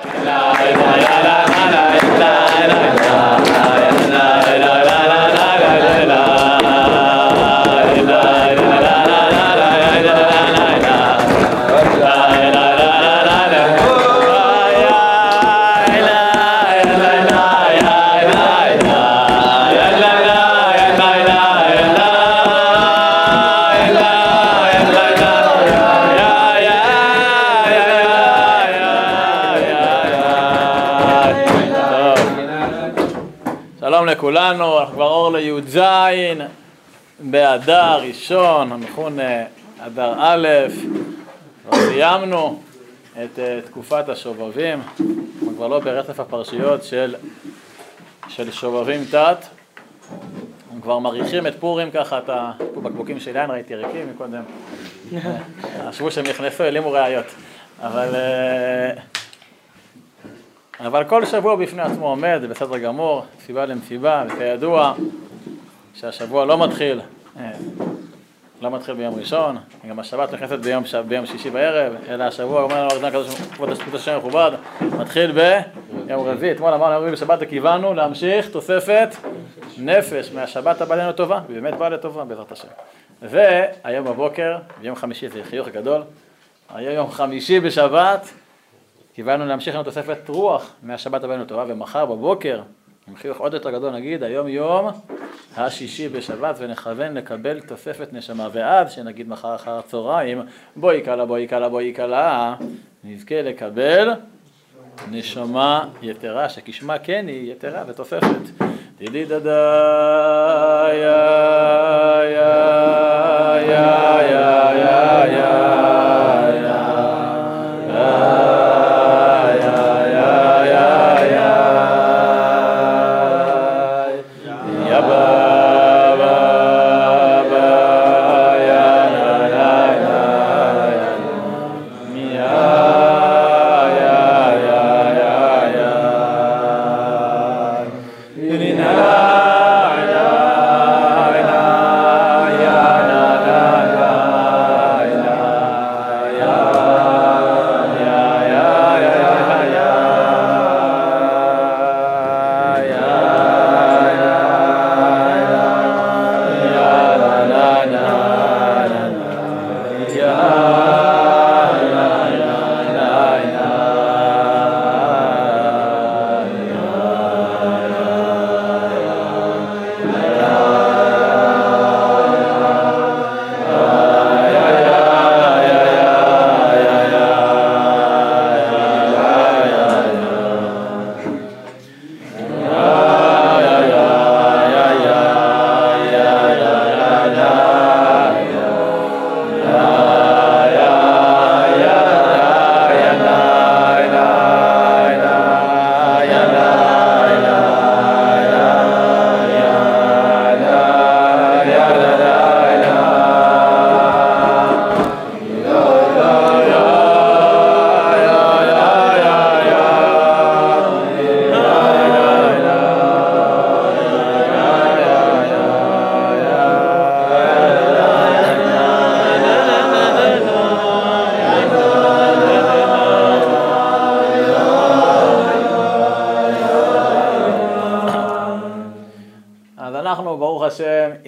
שלום באדר ראשון, המכונה אדר א', סיימנו את אה, תקופת השובבים, אנחנו כבר לא ברצף הפרשיות של, של שובבים תת, אנחנו כבר מריחים את פורים ככה, את הבקבוקים של יין ראיתי ריקים מקודם, חשבו שהם נכנסו, העלימו ראיות, אבל אה, אבל כל שבוע בפני עצמו עומד, זה בסדר גמור, סיבה למסיבה, וכידוע שהשבוע לא מתחיל, אה, לא מתחיל ביום ראשון, גם השבת נכנסת ביום, ביום שישי בערב, אלא השבוע אומר לנו הרזמן הקדוש, כבוד השם מכובד, מתחיל ביום רביעי, אתמול אמרנו יום רביעי בשבת וקיוונו להמשיך תוספת נפש מהשבת הבאה לנו טובה, באמת באה לטובה בעזרת השם. והיום בבוקר, ביום חמישי זה חיוך גדול, היום יום חמישי בשבת, קיבלנו להמשיך לנו תוספת רוח מהשבת הבאנו טובה, ומחר בבוקר, עם חיוך עוד יותר גדול נגיד, היום יום השישי בשבת, ונכוון לקבל תוספת נשמה. ואז, שנגיד מחר אחר הצהריים, בואי קלה, בואי קלה, בואי קלה, נזכה לקבל נשמה יתרה, שכשמה כן היא יתרה ותוספת. דידי יא, יא, יא, יא, יא,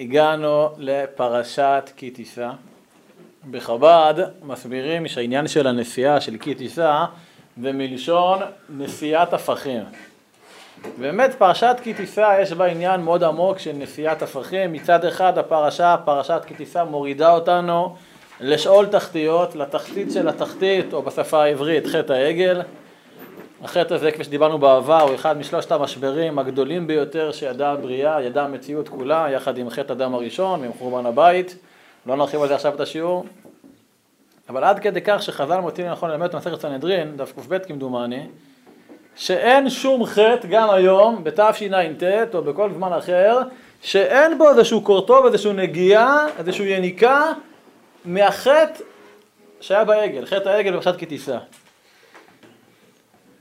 הגענו לפרשת כי תישא. בחב"ד מסבירים שהעניין של הנסיעה של כי תישא זה מלשון נשיאת הפכים. באמת פרשת כי תישא יש בה עניין מאוד עמוק של נשיאת הפכים. מצד אחד הפרשה, פרשת כי תישא מורידה אותנו לשאול תחתיות, לתחתית של התחתית, או בשפה העברית חטא העגל. החטא הזה, כפי שדיברנו בעבר, הוא אחד משלושת המשברים הגדולים ביותר שידעה הבריאה, ידעה המציאות כולה, יחד עם חטא הדם הראשון ועם חורבן הבית. לא נרחיב על זה עכשיו את השיעור. אבל עד כדי כך שחז"ל מוצאים לנכון ללמד מסכת סנהדרין, דף קב כמדומני, שאין שום חטא גם היום, בתשע"ט או בכל זמן אחר, שאין בו איזשהו קורטוב, איזשהו נגיעה, איזשהו יניקה מהחטא שהיה בעגל, חטא העגל בפרשת כי.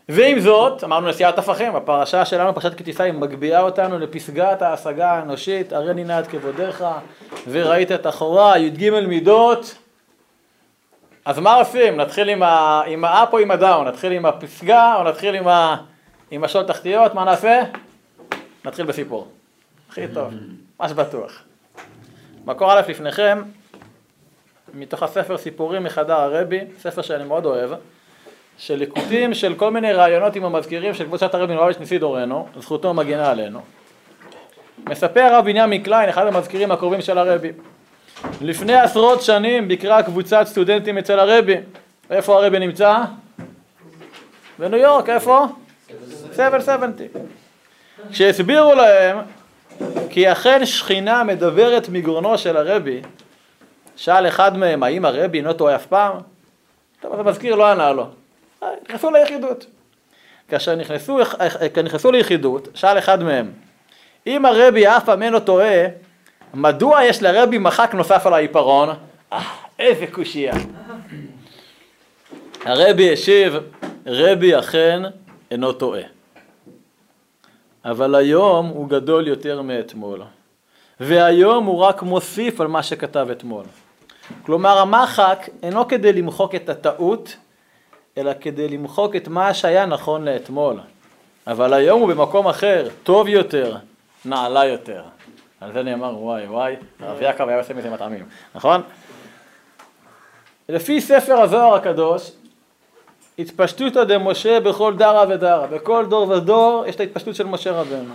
ועם זאת, אמרנו נשיאת הפכים, הפרשה שלנו, פרשת כי תישא, היא מגביהה אותנו לפסגת ההשגה האנושית, הריני נא את כבודיך וראית את אחורה, י"ג מידות אז מה עושים? נתחיל עם, ה... עם האפ או עם הדאון? נתחיל עם הפסגה או נתחיל עם, ה... עם השעות תחתיות? מה נעשה? נתחיל בסיפור. הכי טוב, מה שבטוח. מקור א' לפניכם, מתוך הספר סיפורים מחדר הרבי, ספר שאני מאוד אוהב, של ליקוטים של כל מיני רעיונות עם המזכירים של קבוצת הרבי מלובביץ' דורנו, זכותו מגינה עלינו. מספר הרב בנימין קליין, אחד המזכירים הקרובים של הרבי. לפני עשרות שנים ביקרה קבוצת סטודנטים אצל הרבי. איפה הרבי נמצא? בניו יורק, איפה? 770. כשהסבירו להם כי אכן שכינה מדברת מגרונו של הרבי, שאל אחד מהם, האם הרבי אינו טועה אף פעם? טוב, אז המזכיר לא ענה לו. נכנסו ליחידות. כאשר נכנסו, אה, נכנסו ליחידות, שאל אחד מהם, אם הרבי אף פעם אינו טועה, מדוע יש לרבי מחק נוסף על העיפרון? אה, איזה קושייה. הרבי השיב, רבי אכן אינו טועה. אבל היום הוא גדול יותר מאתמול. והיום הוא רק מוסיף על מה שכתב אתמול. כלומר המחק אינו כדי למחוק את הטעות, אלא כדי למחוק את מה שהיה נכון לאתמול. אבל היום הוא במקום אחר, טוב יותר, נעלה יותר. על זה נאמר וואי וואי, הרב יעקב היה עושה מזה מטעמים, נכון? לפי ספר הזוהר הקדוש, התפשטותא דמשה בכל דרא ודרא, בכל דור ודור יש את ההתפשטות של משה רבנו.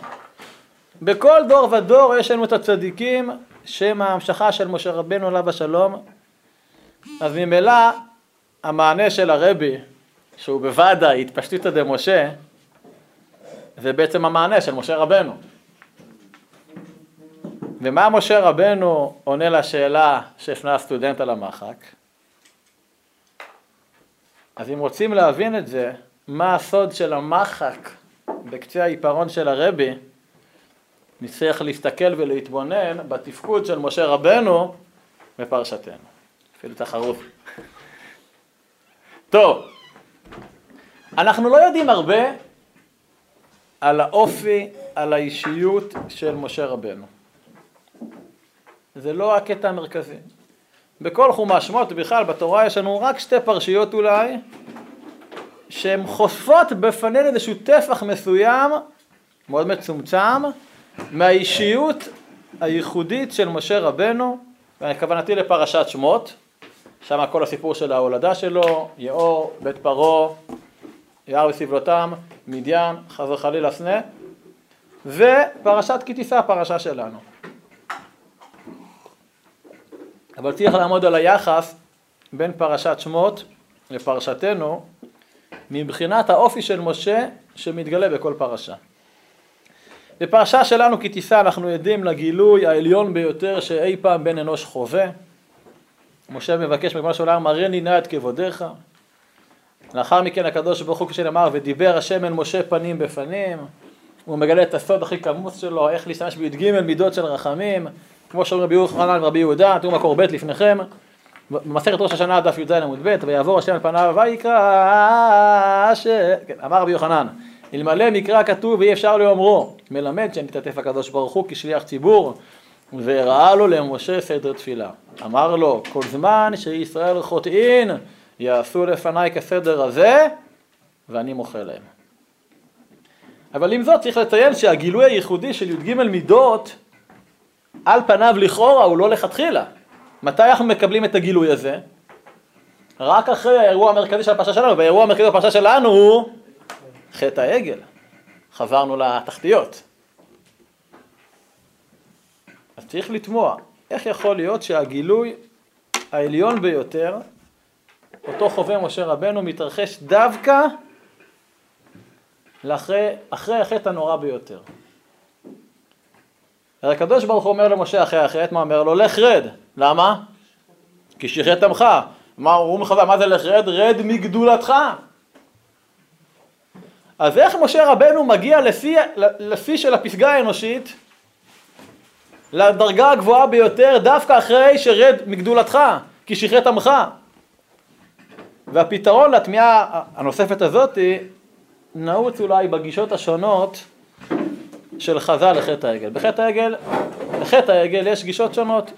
בכל דור ודור יש לנו את הצדיקים שהם ההמשכה של משה רבנו עליו השלום, אז ממילא המענה של הרבי, שהוא בוודאי התפשטותא דמשה, זה בעצם המענה של משה רבנו. ומה משה רבנו עונה לשאלה שהפנה הסטודנט על המחק? אז אם רוצים להבין את זה, מה הסוד של המחק בקצה העיפרון של הרבי, נצטרך להסתכל ולהתבונן בתפקוד של משה רבנו בפרשתנו. אפילו תחרות. טוב, אנחנו לא יודעים הרבה על האופי, על האישיות של משה רבנו. זה לא הקטע המרכזי. בכל חומש שמות, בכלל בתורה יש לנו רק שתי פרשיות אולי, שהן חושפות בפנינו איזשהו טפח מסוים, מאוד מצומצם, מהאישיות הייחודית של משה רבנו, וכוונתי לפרשת שמות, שם כל הסיפור של ההולדה שלו, יאור, בית פרעה, יער וסבלותם, מדיין, חס וחלילה סנה, ופרשת כי תישא, הפרשה שלנו. אבל צריך לעמוד על היחס בין פרשת שמות לפרשתנו מבחינת האופי של משה שמתגלה בכל פרשה. בפרשה שלנו כי תישא אנחנו עדים לגילוי העליון ביותר שאי פעם בן אנוש חווה. משה מבקש מגמר של עולם מרני נא את כבודיך. לאחר מכן הקדוש ברוך הוא שנאמר ודיבר השם אל משה פנים בפנים. הוא מגלה את הסוד הכי כמוס שלו, איך להשתמש בי"ג מידות של רחמים, כמו שאומרים רבי יוחנן ורבי יהודה, תראו מקור ב' לפניכם, במסכת ראש השנה דף י"ז עמוד ב', ויעבור השם על פניו ויקרא ש... כן, אמר רבי יוחנן, אלמלא מקרא כתוב ואי אפשר לאומרו, מלמד שנתעטף הקדוש ברוך הוא כשליח ציבור, והראה לו למשה סדר תפילה. אמר לו, כל זמן שישראל חוטאין, יעשו לפניי כסדר הזה, ואני מוחה להם. אבל עם זאת צריך לציין שהגילוי הייחודי של י"ג מידות על פניו לכאורה הוא לא לכתחילה. מתי אנחנו מקבלים את הגילוי הזה? רק אחרי האירוע המרכזי של הפרשה שלנו, והאירוע המרכזי של הפרשה שלנו הוא חטא העגל. חזרנו לתחתיות. אז צריך לתמוע, איך יכול להיות שהגילוי העליון ביותר, אותו חווה משה רבנו, מתרחש דווקא לאחרי, אחרי החטא הנורא ביותר. הקדוש ברוך הוא אומר למשה אחרי החטא, מה אומר לו? לך רד. למה? כי שיחת עמך. מה הוא מחווה? מה זה לך רד? רד מגדולתך. אז איך משה רבנו מגיע לפי של הפסגה האנושית לדרגה הגבוהה ביותר דווקא אחרי שרד מגדולתך, כי שיחת עמך. והפתרון לתמיהה הנוספת הזאת נעוץ אולי בגישות השונות של חז"ל לחטא העגל. בחטא העגל, בחטא העגל יש גישות שונות.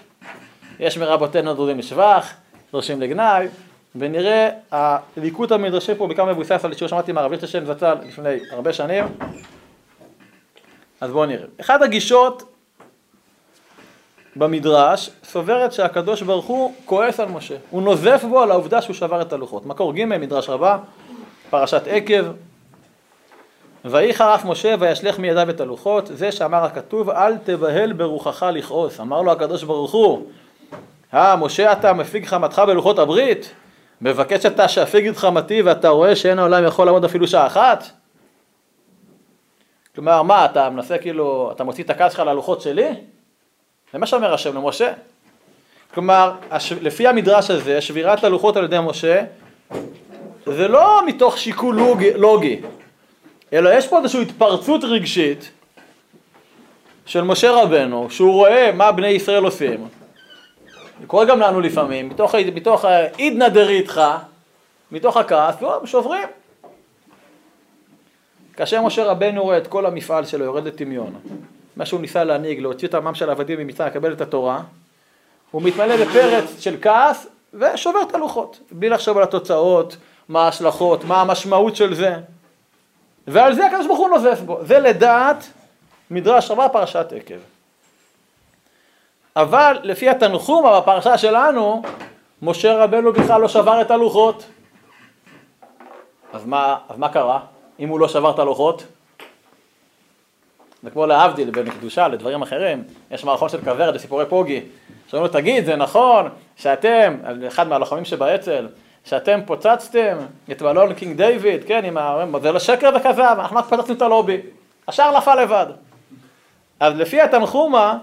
יש מרבותינו דרודים לשבח, דורשים לגנאי, ונראה הליקוט המדרשי פה בכמה מבוסס על שיעור שמעתי מהרב ליכטנשטיין זצ"ל לפני הרבה שנים. אז בואו נראה. אחת הגישות במדרש סוברת שהקדוש ברוך הוא כועס על משה. הוא נוזף בו על העובדה שהוא שבר את הלוחות. מקור ג' מדרש רבה, פרשת עקב. ויהי חרף משה וישלך מידיו את הלוחות, זה שאמר הכתוב אל תבהל ברוחך לכעוס. אמר לו הקדוש ברוך הוא, אה משה אתה מפיג חמתך בלוחות הברית? מבקש אתה שאפיג את חמתי ואתה רואה שאין העולם יכול לעמוד אפילו שעה אחת? כלומר, מה, אתה מנסה כאילו, אתה מוציא את הכעס שלך ללוחות שלי? זה מה שאומר השם למשה. כלומר, הש... לפי המדרש הזה, שבירת הלוחות על ידי משה, זה לא מתוך שיקול לוגי, לוגי, אלא יש פה איזושהי התפרצות רגשית של משה רבנו, שהוא רואה מה בני ישראל עושים. זה קורה גם לנו לפעמים, מתוך, מתוך העידנא דריתחא, מתוך הכעס, שוברים. כאשר משה רבנו רואה את כל המפעל שלו יורד לטמיון, מה שהוא ניסה להנהיג, להוציא את העמם של העבדים ממצרים, לקבל את התורה, הוא מתמלא בפרץ של כעס ושובר את הלוחות, בלי לחשוב על התוצאות, מה ההשלכות, מה המשמעות של זה. ועל זה הקדוש ברוך הוא נוזף בו. זה לדעת מדרש רבה פרשת עקב. אבל לפי התנחום בפרשה שלנו, משה רבנו בכלל לא שבר את הלוחות. אז מה, אז מה קרה אם הוא לא שבר את הלוחות? זה כמו להבדיל בין קדושה לדברים אחרים, יש מערכון של כוורת בסיפורי פוגי, שאומרים לו תגיד זה נכון שאתם, אחד מהלוחמים שבאצ"ל, שאתם פוצצתם את מלון קינג דיוויד, כן, עם ה... זה לא שקר וכזב, אנחנו רק פוצצנו את הלובי, השאר נפל לבד. אז לפי התנחומה,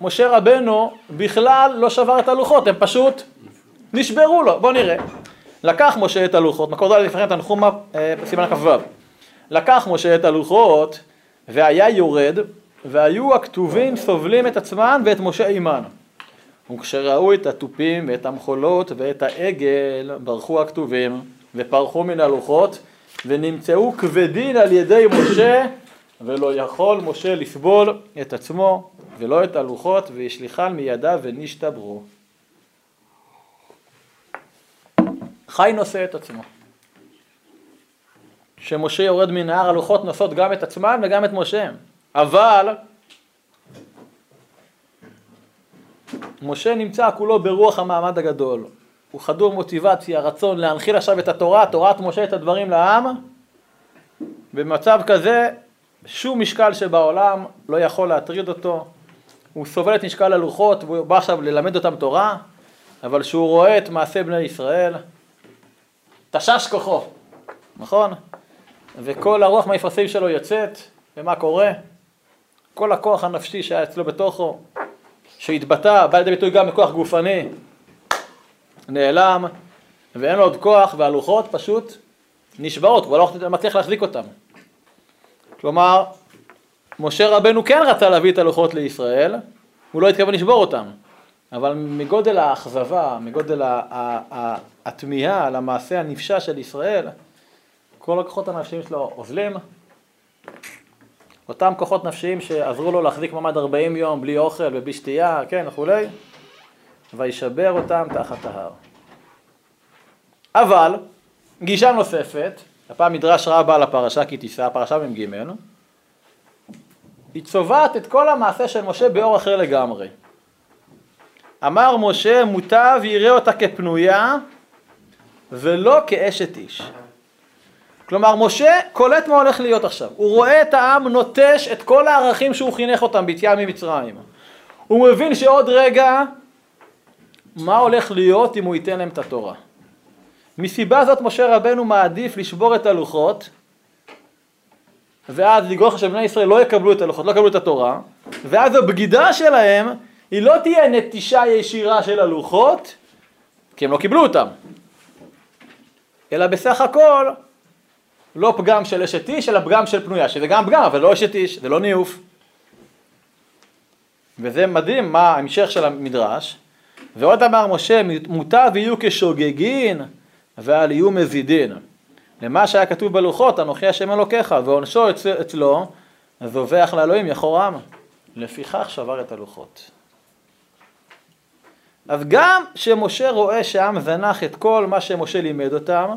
משה רבנו בכלל לא שבר את הלוחות, הם פשוט נשברו לו, בואו נראה. לקח משה את הלוחות, מקור ד' לפני תנחומה, אה, סימן כ"ו. לקח משה את הלוחות והיה יורד, והיו הכתובים סובלים את עצמם ואת משה עימן. וכשראו את התופים ואת המחולות ואת העגל, ברחו הכתובים ופרחו מן הלוחות, ונמצאו כבדין על ידי משה, ולא יכול משה לסבול את עצמו ולא את הלוחות, והשליחן מידיו ונשתברו. חי נושא את עצמו. שמשה יורד מנהר הלוחות נושאות גם את עצמן וגם את משה. אבל משה נמצא כולו ברוח המעמד הגדול. הוא חדור מוטיבציה, רצון להנחיל עכשיו את התורה, תורת משה את הדברים לעם. במצב כזה שום משקל שבעולם לא יכול להטריד אותו. הוא סובל את משקל הלוחות והוא בא עכשיו ללמד אותם תורה, אבל כשהוא רואה את מעשה בני ישראל, תשש כוחו, נכון? וכל הרוח מהמפרשים שלו יוצאת, ומה קורה? כל הכוח הנפשי שהיה אצלו בתוכו, שהתבטא, בא לידי ביטוי גם בכוח גופני, נעלם, ואין לו עוד כוח, והלוחות פשוט נשבעות, הוא לא מצליח להחזיק אותם. כלומר, משה רבנו כן רצה להביא את הלוחות לישראל, הוא לא התכוון לשבור אותם, אבל מגודל האכזבה, מגודל התמיהה על המעשה הנפשע של ישראל, כל הכוחות הנפשיים שלו אוזלים. אותם כוחות נפשיים שעזרו לו להחזיק מעמד 40 יום בלי אוכל ובלי שתייה, כן, וכולי, וישבר אותם תחת ההר. אבל, גישה נוספת, הפעם מדרש רבה על הפרשה כי תישא, פרשה מ"ג, היא צובעת את כל המעשה של משה באור אחר לגמרי. אמר משה מוטב יראה אותה כפנויה ולא כאשת איש. כלומר, משה קולט מה הולך להיות עכשיו. הוא רואה את העם נוטש את כל הערכים שהוא חינך אותם ביציאה ממצרים. הוא מבין שעוד רגע, מה הולך להיות אם הוא ייתן להם את התורה. מסיבה זאת משה רבנו מעדיף לשבור את הלוחות, ואז לגרוך שבני ישראל לא יקבלו את הלוחות, לא יקבלו את התורה, ואז הבגידה שלהם היא לא תהיה נטישה ישירה של הלוחות, כי הם לא קיבלו אותם, אלא בסך הכל לא פגם של אשת איש, אלא פגם של פנויה, שזה גם פגם, אבל לא אשת איש, זה לא ניאוף. וזה מדהים מה ההמשך של המדרש. ועוד אמר משה, מוטב יהיו כשוגגין ואל יהיו מזידין. למה שהיה כתוב בלוחות, אנוכי השם אלוקיך, ועונשו אצל, אצלו, זובח לאלוהים יחורם. לפיכך שבר את הלוחות. אז גם כשמשה רואה שהעם זנח את כל מה שמשה לימד אותם,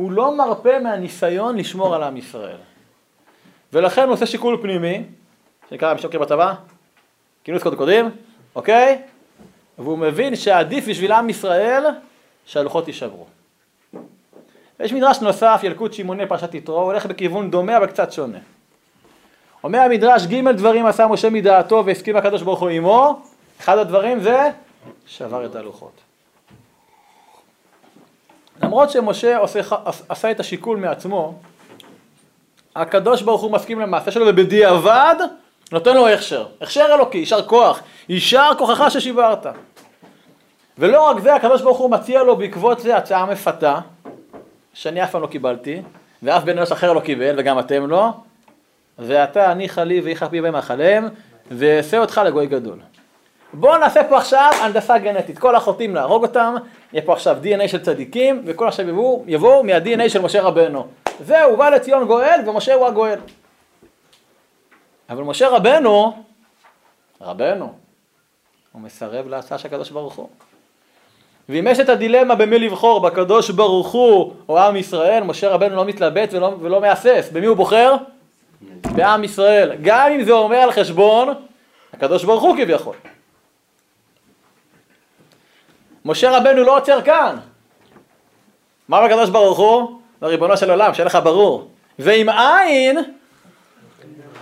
הוא לא מרפה מהניסיון לשמור על עם ישראל. ולכן הוא עושה שיקול פנימי, שנקרא משוקר בצבא, כינוס קודקודים, אוקיי? והוא מבין שעדיף בשביל עם ישראל שהלוחות יישברו. יש מדרש נוסף, ילקוט שמעוני פרשת יתרו, הולך בכיוון דומה אבל קצת שונה. אומר המדרש ג' דברים עשה משה מדעתו והסכים הקדוש ברוך הוא עמו, אחד הדברים זה שבר את הלוחות. למרות שמשה עושה, עשה את השיקול מעצמו, הקדוש ברוך הוא מסכים למעשה שלו ובדיעבד נותן לו הכשר, הכשר אלוקי, יישר כוח, יישר כוחך ששיברת. ולא רק זה, הקדוש ברוך הוא מציע לו בעקבות זה הצעה מפתה, שאני אף פעם לא קיבלתי, ואף בן אנוש אחר לא קיבל, וגם אתם לא, ואתה הניחה לי ואיכה פי בהם ואעשה אותך לגוי גדול. בואו נעשה פה עכשיו הנדסה גנטית, כל החוטאים להרוג אותם, יהיה פה עכשיו DNA של צדיקים, וכל עכשיו יבואו, יבואו מה-DNA של משה רבנו. זהו, בא לציון גואל, ומשה הוא הגואל. אבל משה רבנו, רבנו, הוא מסרב להצעה של הקדוש ברוך הוא. ואם יש את הדילמה במי לבחור, בקדוש ברוך הוא או עם ישראל, משה רבנו לא מתלבט ולא, ולא מהסס. במי הוא בוחר? בעם ישראל. גם אם זה אומר על חשבון הקדוש ברוך הוא כביכול. משה רבנו לא עוצר כאן. מה בקדוש ברוך הוא? ריבונו של עולם, שיהיה לך ברור. ואם אין,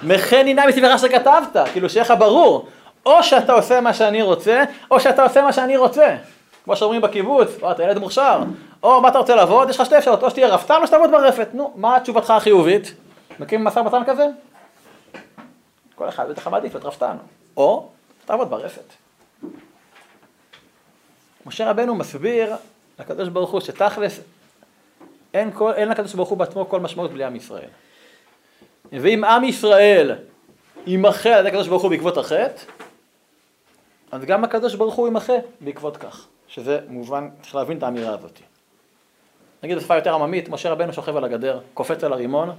מכן עיני מספרך שכתבת, כאילו שיהיה לך ברור. או שאתה עושה מה שאני רוצה, או שאתה עושה מה שאני רוצה. כמו שאומרים בקיבוץ, או אתה ילד מוכשר, או מה אתה רוצה לעבוד, יש לך שתי אפשרות, או שתהיה רפתן או שתעבוד ברפת. נו, מה תשובתך החיובית? מקים משא ומתן כזה? כל אחד בטח מעדיף להיות רפתן, או תעבוד ברפת. משה רבנו מסביר לקדוש ברוך הוא שתכלס אין, כל, אין לקדוש ברוך הוא בעצמו כל משמעות בלי עם ישראל. ואם עם ישראל יימחה על ידי הקדוש ברוך הוא בעקבות החטא, אז גם הקדוש ברוך הוא יימחה בעקבות כך. שזה מובן, צריך להבין את האמירה הזאת. נגיד בשפה יותר עממית, משה רבנו שוכב על הגדר, קופץ על הרימון,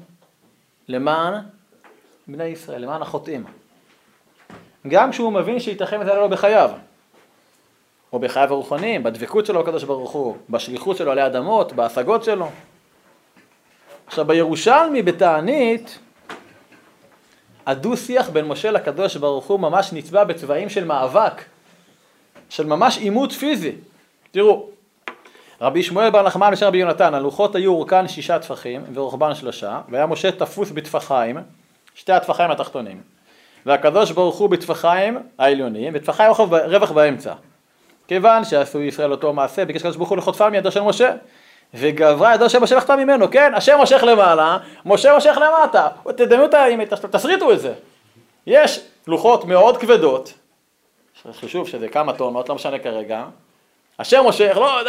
למען בני ישראל, למען החוטאים. גם כשהוא מבין שייתכן וזה לא בחייו, או בחייו הרוחניים, בדבקות שלו הקדוש ברוך הוא, בשליחות שלו עלי אדמות, בהשגות שלו. עכשיו בירושלמי בתענית, הדו שיח בין משה לקדוש ברוך הוא ממש נצבע בצבעים של מאבק. של ממש עימות פיזי. תראו, רבי שמואל בר נחמן ושל רבי יונתן, הלוחות היו אורכן שישה טפחים ורוחבן שלושה, והיה משה תפוס בטפחיים, שתי הטפחיים התחתונים, והקדוש ברוך הוא בטפחיים העליונים, וטפחיים רווח באמצע. כיוון שעשו ישראל אותו מעשה, ביקש הקדוש ברוך הוא לחוטפה מידו של משה. וגברה ידו של משה לחטא ממנו, כן? השם מושך למעלה, משה מושך למטה. תדמיינו את ה... תסריטו את זה. יש לוחות מאוד כבדות, חישוב שזה כמה טונות, לא משנה כרגע. השם מושך, לא,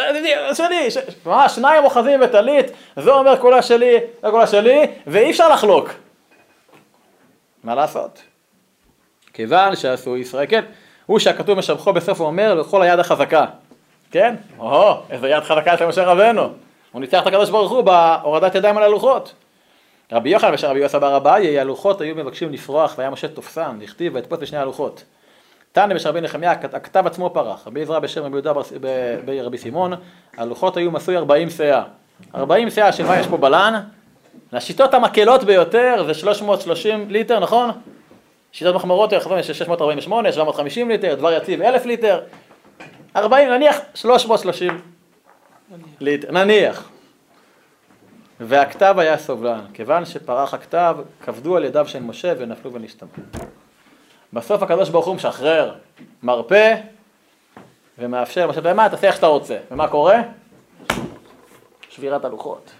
שלי, ממש שניים אוחזים בטלית, זה אומר כולה שלי, זה כולה שלי, ואי אפשר לחלוק. מה לעשות? כיוון שעשו ישראל, כן, הוא שהכתוב משבחו בסוף הוא אומר לכל היד החזקה, כן? או, איזה יד חזקה של משה רבנו, הוא ניצח את הקדוש ברוך הוא בהורדת ידיים על הלוחות. רבי יוחנן ושל רבי יוסף בר אביי, הלוחות היו מבקשים לפרוח והיה משה תופסם, לכתיב ואתפוס בשני הלוחות. תנא בשל רבי נחמיה, הכתב עצמו פרח, רבי עזרא בשם רבי יהודה ברבי סימון, הלוחות היו מסוי 40 סאה. 40 סאה שמה יש פה בלן? השיטות המקלות ביותר זה 330 ליטר, נכון? שיטות מחמרות יותר, יש 648, 750 ליטר, דבר יציב 1,000 ליטר, 40, נניח 330 ליטר, נניח. והכתב היה סובלן, כיוון שפרח הכתב, כבדו על ידיו של משה ונפלו ונשתמו. בסוף הקדוש ברוך הוא משחרר, מרפא ומאפשר, עכשיו במה תעשה איך שאתה רוצה. ומה קורה? שבירת הלוחות.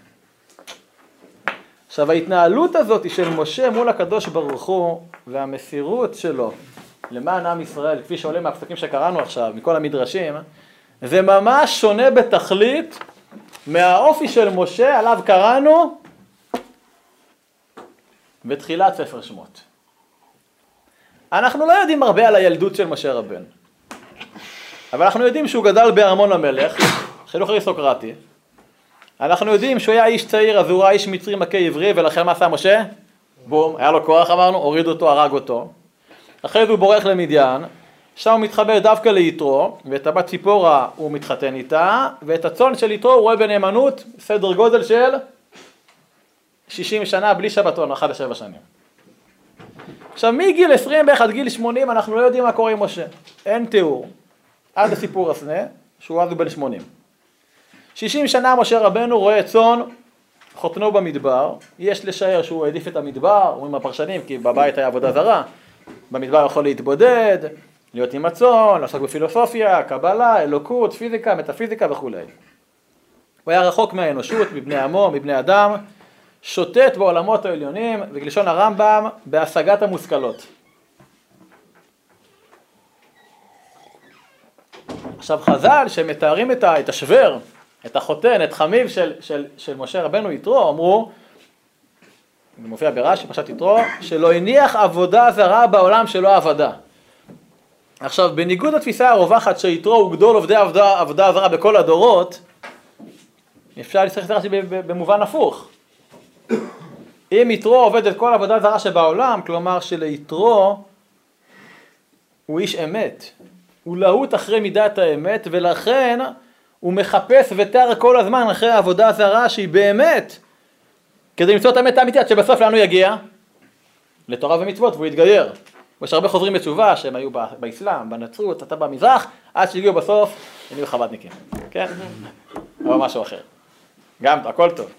עכשיו ההתנהלות הזאת של משה מול הקדוש ברוך הוא והמסירות שלו למען עם ישראל, כפי שעולה מהפסוקים שקראנו עכשיו, מכל המדרשים, זה ממש שונה בתכלית מהאופי של משה עליו קראנו בתחילת ספר שמות. אנחנו לא יודעים הרבה על הילדות של משה רבנו. אבל אנחנו יודעים שהוא גדל בארמון המלך, חינוך אריסטוקרטי. אנחנו יודעים שהוא היה איש צעיר, אז הוא ראה איש מצרי מכה עברי, ולכן מה עשה משה? בום, היה לו כוח אמרנו, הוריד אותו, הרג אותו. אחרי זה הוא בורח למדיין, שם הוא מתחבר דווקא ליתרו, ואת הבת ציפורה הוא מתחתן איתה, ואת הצאן של יתרו הוא רואה בנאמנות סדר גודל של 60 שנה בלי שבתון, אחת לשבע שנים. עכשיו מגיל 20 בערך עד גיל 80 אנחנו לא יודעים מה קורה עם משה, אין תיאור. עד הסיפור הסנה, שהוא אז בן 80. 60 שנה משה רבנו רואה צאן חותנו במדבר, יש לשער שהוא העדיף את המדבר, אומרים הפרשנים, כי בבית היה עבודה זרה, במדבר יכול להתבודד, להיות עם הצאן, לעסוק בפילוסופיה, קבלה, אלוקות, פיזיקה, מטאפיזיקה וכולי. הוא היה רחוק מהאנושות, מבני עמו, מבני אדם, שוטט בעולמות העליונים, ובלשון הרמב"ם, בהשגת המושכלות. עכשיו חז"ל שמתארים את השוור, את החותן, את חמיו של, של, של משה רבנו יתרו, אמרו, זה מופיע ברש"י, פרשת יתרו, שלא הניח עבודה זרה בעולם שלא עבדה. עכשיו, בניגוד לתפיסה הרווחת שיתרו הוא גדול עובדי עבודה, עבודה זרה בכל הדורות, אפשר להסתכל את רש"י במובן הפוך. אם יתרו עובד את כל עבודה זרה שבעולם, כלומר שליתרו הוא איש אמת, הוא להוט אחרי מידת האמת, ולכן הוא מחפש ותר כל הזמן אחרי העבודה הזרה שהיא באמת, כדי למצוא את האמת האמיתית, שבסוף לאן הוא יגיע? לתורה ומצוות, והוא יתגייר. יש הרבה חוזרים בתשובה שהם היו באסלאם, בנצרות, אתה במזרח, עד שהגיעו בסוף, הם יהיו חב"דניקים, כן? או משהו אחר. גם, הכל טוב.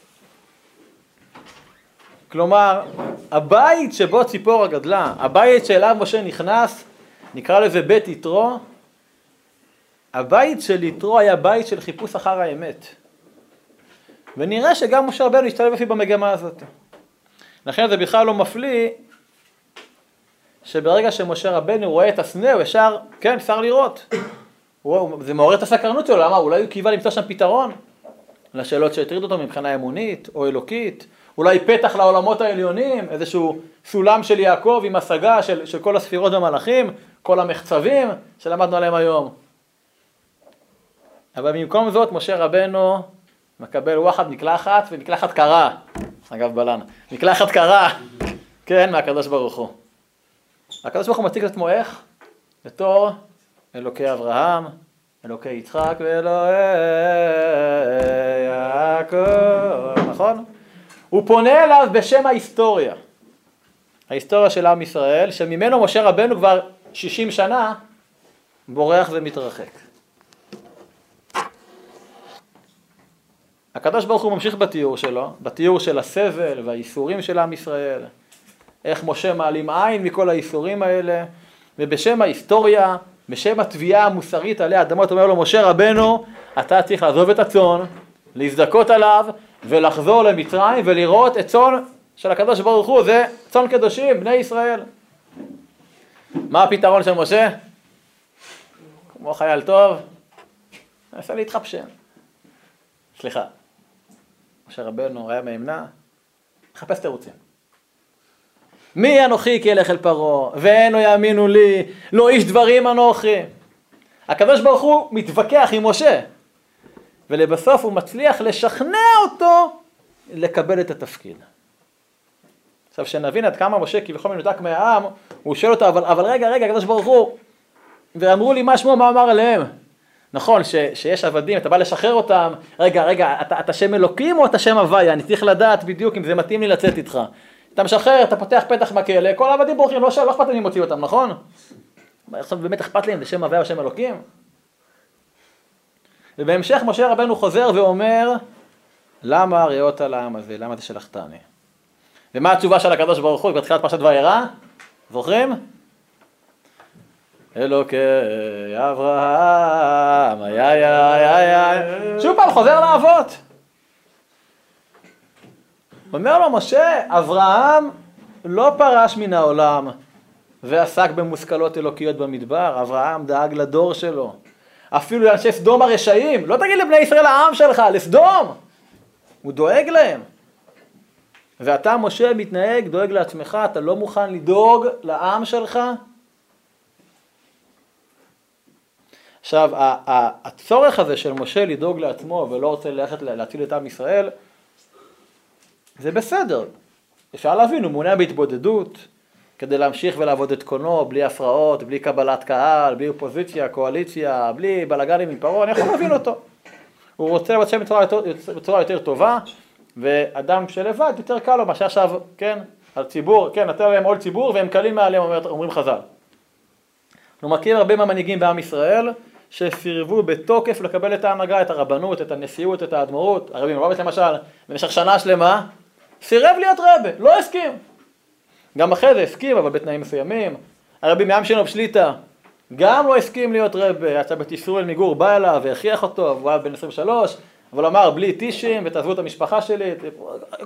כלומר, הבית שבו ציפורה גדלה, הבית שאליו משה נכנס, נקרא לזה בית יתרו, הבית של יתרו היה בית של חיפוש אחר האמת. ונראה שגם משה רבנו השתלב אפילו במגמה הזאת. לכן זה בכלל לא מפליא שברגע שמשה רבנו רואה את הסנה, הוא ישר, כן, אפשר לראות. זה מעורר את הסקרנות שלו, למה? אולי הוא קיווה למצוא שם פתרון לשאלות שהטרידו אותו מבחינה אמונית או אלוקית, אולי פתח לעולמות העליונים, איזשהו סולם של יעקב עם השגה של, של כל הספירות והמלאכים, כל המחצבים שלמדנו עליהם היום. אבל במקום זאת משה רבנו מקבל וואחד מקלחת ומקלחת קרה, אגב בלן, מקלחת קרה, כן, מהקדוש ברוך הוא. הקדוש ברוך הוא מציג את עצמו איך? בתור אלוקי אברהם, אלוקי יצחק ואלוהי יעקב, נכון? הוא פונה אליו בשם ההיסטוריה, ההיסטוריה של עם ישראל, שממנו משה רבנו כבר 60 שנה בורח ומתרחק. הקדוש ברוך הוא ממשיך בתיאור שלו, בתיאור של הסבל והייסורים של עם ישראל, איך משה מעלים עין מכל הייסורים האלה, ובשם ההיסטוריה, בשם התביעה המוסרית עלי אדמות, אומר לו משה רבנו, אתה צריך לעזוב את הצאן, להזדכות עליו, ולחזור למצרים ולראות את צאן של הקדוש ברוך הוא, זה צאן קדושים, בני ישראל. מה הפתרון של משה? כמו חייל טוב, ננסה להתחפשן. סליחה, משה רבנו היה מהמנה, מחפש תירוצים. מי אנוכי כי אלך אל פרעה, ואין לא יאמינו לי, לא איש דברים אנוכי. הוא מתווכח עם משה, ולבסוף הוא מצליח לשכנע אותו לקבל את התפקיד. עכשיו שנבין עד כמה משה כביכול מנותק מהעם, הוא שואל אותו, אבל, אבל רגע, רגע, הוא, ואמרו לי מה שמו, מה אמר עליהם? נכון, ש, שיש עבדים, אתה בא לשחרר אותם, רגע, רגע, אתה, אתה שם אלוקים או אתה שם הוויה? אני צריך לדעת בדיוק אם זה מתאים לי לצאת איתך. אתה משחרר, אתה פותח פתח בכלא, כל העבדים בורחים, לא, לא אכפת לי אם מוציא אותם, נכון? עכשיו באמת אכפת לי אם זה שם הוויה או שם אלוקים? ובהמשך משה רבנו חוזר ואומר, למה ראות על העם הזה? למה זה שלחתני? ומה התשובה של הקדוש ברוך הוא בתחילת פרשת וירא? זוכרים? אלוקי אברהם, איי איי איי איי, שוב פעם חוזר לאבות. אומר לו משה, אברהם לא פרש מן העולם ועסק במושכלות אלוקיות במדבר, אברהם דאג לדור שלו. אפילו לאנשי סדום הרשעים, לא תגיד לבני ישראל העם שלך, לסדום. הוא דואג להם. ואתה, משה, מתנהג, דואג לעצמך, אתה לא מוכן לדאוג לעם שלך? עכשיו, הצורך הזה של משה לדאוג לעצמו ולא רוצה ללכת להציל את עם ישראל, זה בסדר. אפשר להבין, הוא מעוניין בהתבודדות, כדי להמשיך ולעבוד את קונו, בלי הפרעות, בלי קבלת קהל, בלי אופוזיציה, קואליציה, בלי בלאגנים עם פרעה, אני יכול להבין אותו. הוא רוצה לבצע בצורה בצורה יותר טובה, ואדם שלבד יותר קל לו מאשר עכשיו, כן, הציבור, כן, נתן להם עול ציבור והם קלים מעליהם, אומרים חז"ל. אנחנו מכירים הרבה מהמנהיגים בעם ישראל שסירבו בתוקף לקבל את ההנהגה, את הרבנות, את הנשיאות, את האדמו"רות, הרבי מלובביץ' למשל, במשך שנה שלמה, סירב להיות רבה, לא הסכים. גם אחרי זה הסכים, אבל בתנאים מסוימים. הרבי מעם שלנו בשליטה, גם לא הסכים להיות רבה, יצא בתסרואל מגור, בא אליו והכריח אותו, והוא היה בן 23, אבל אמר בלי טישים ותעזבו את המשפחה שלי,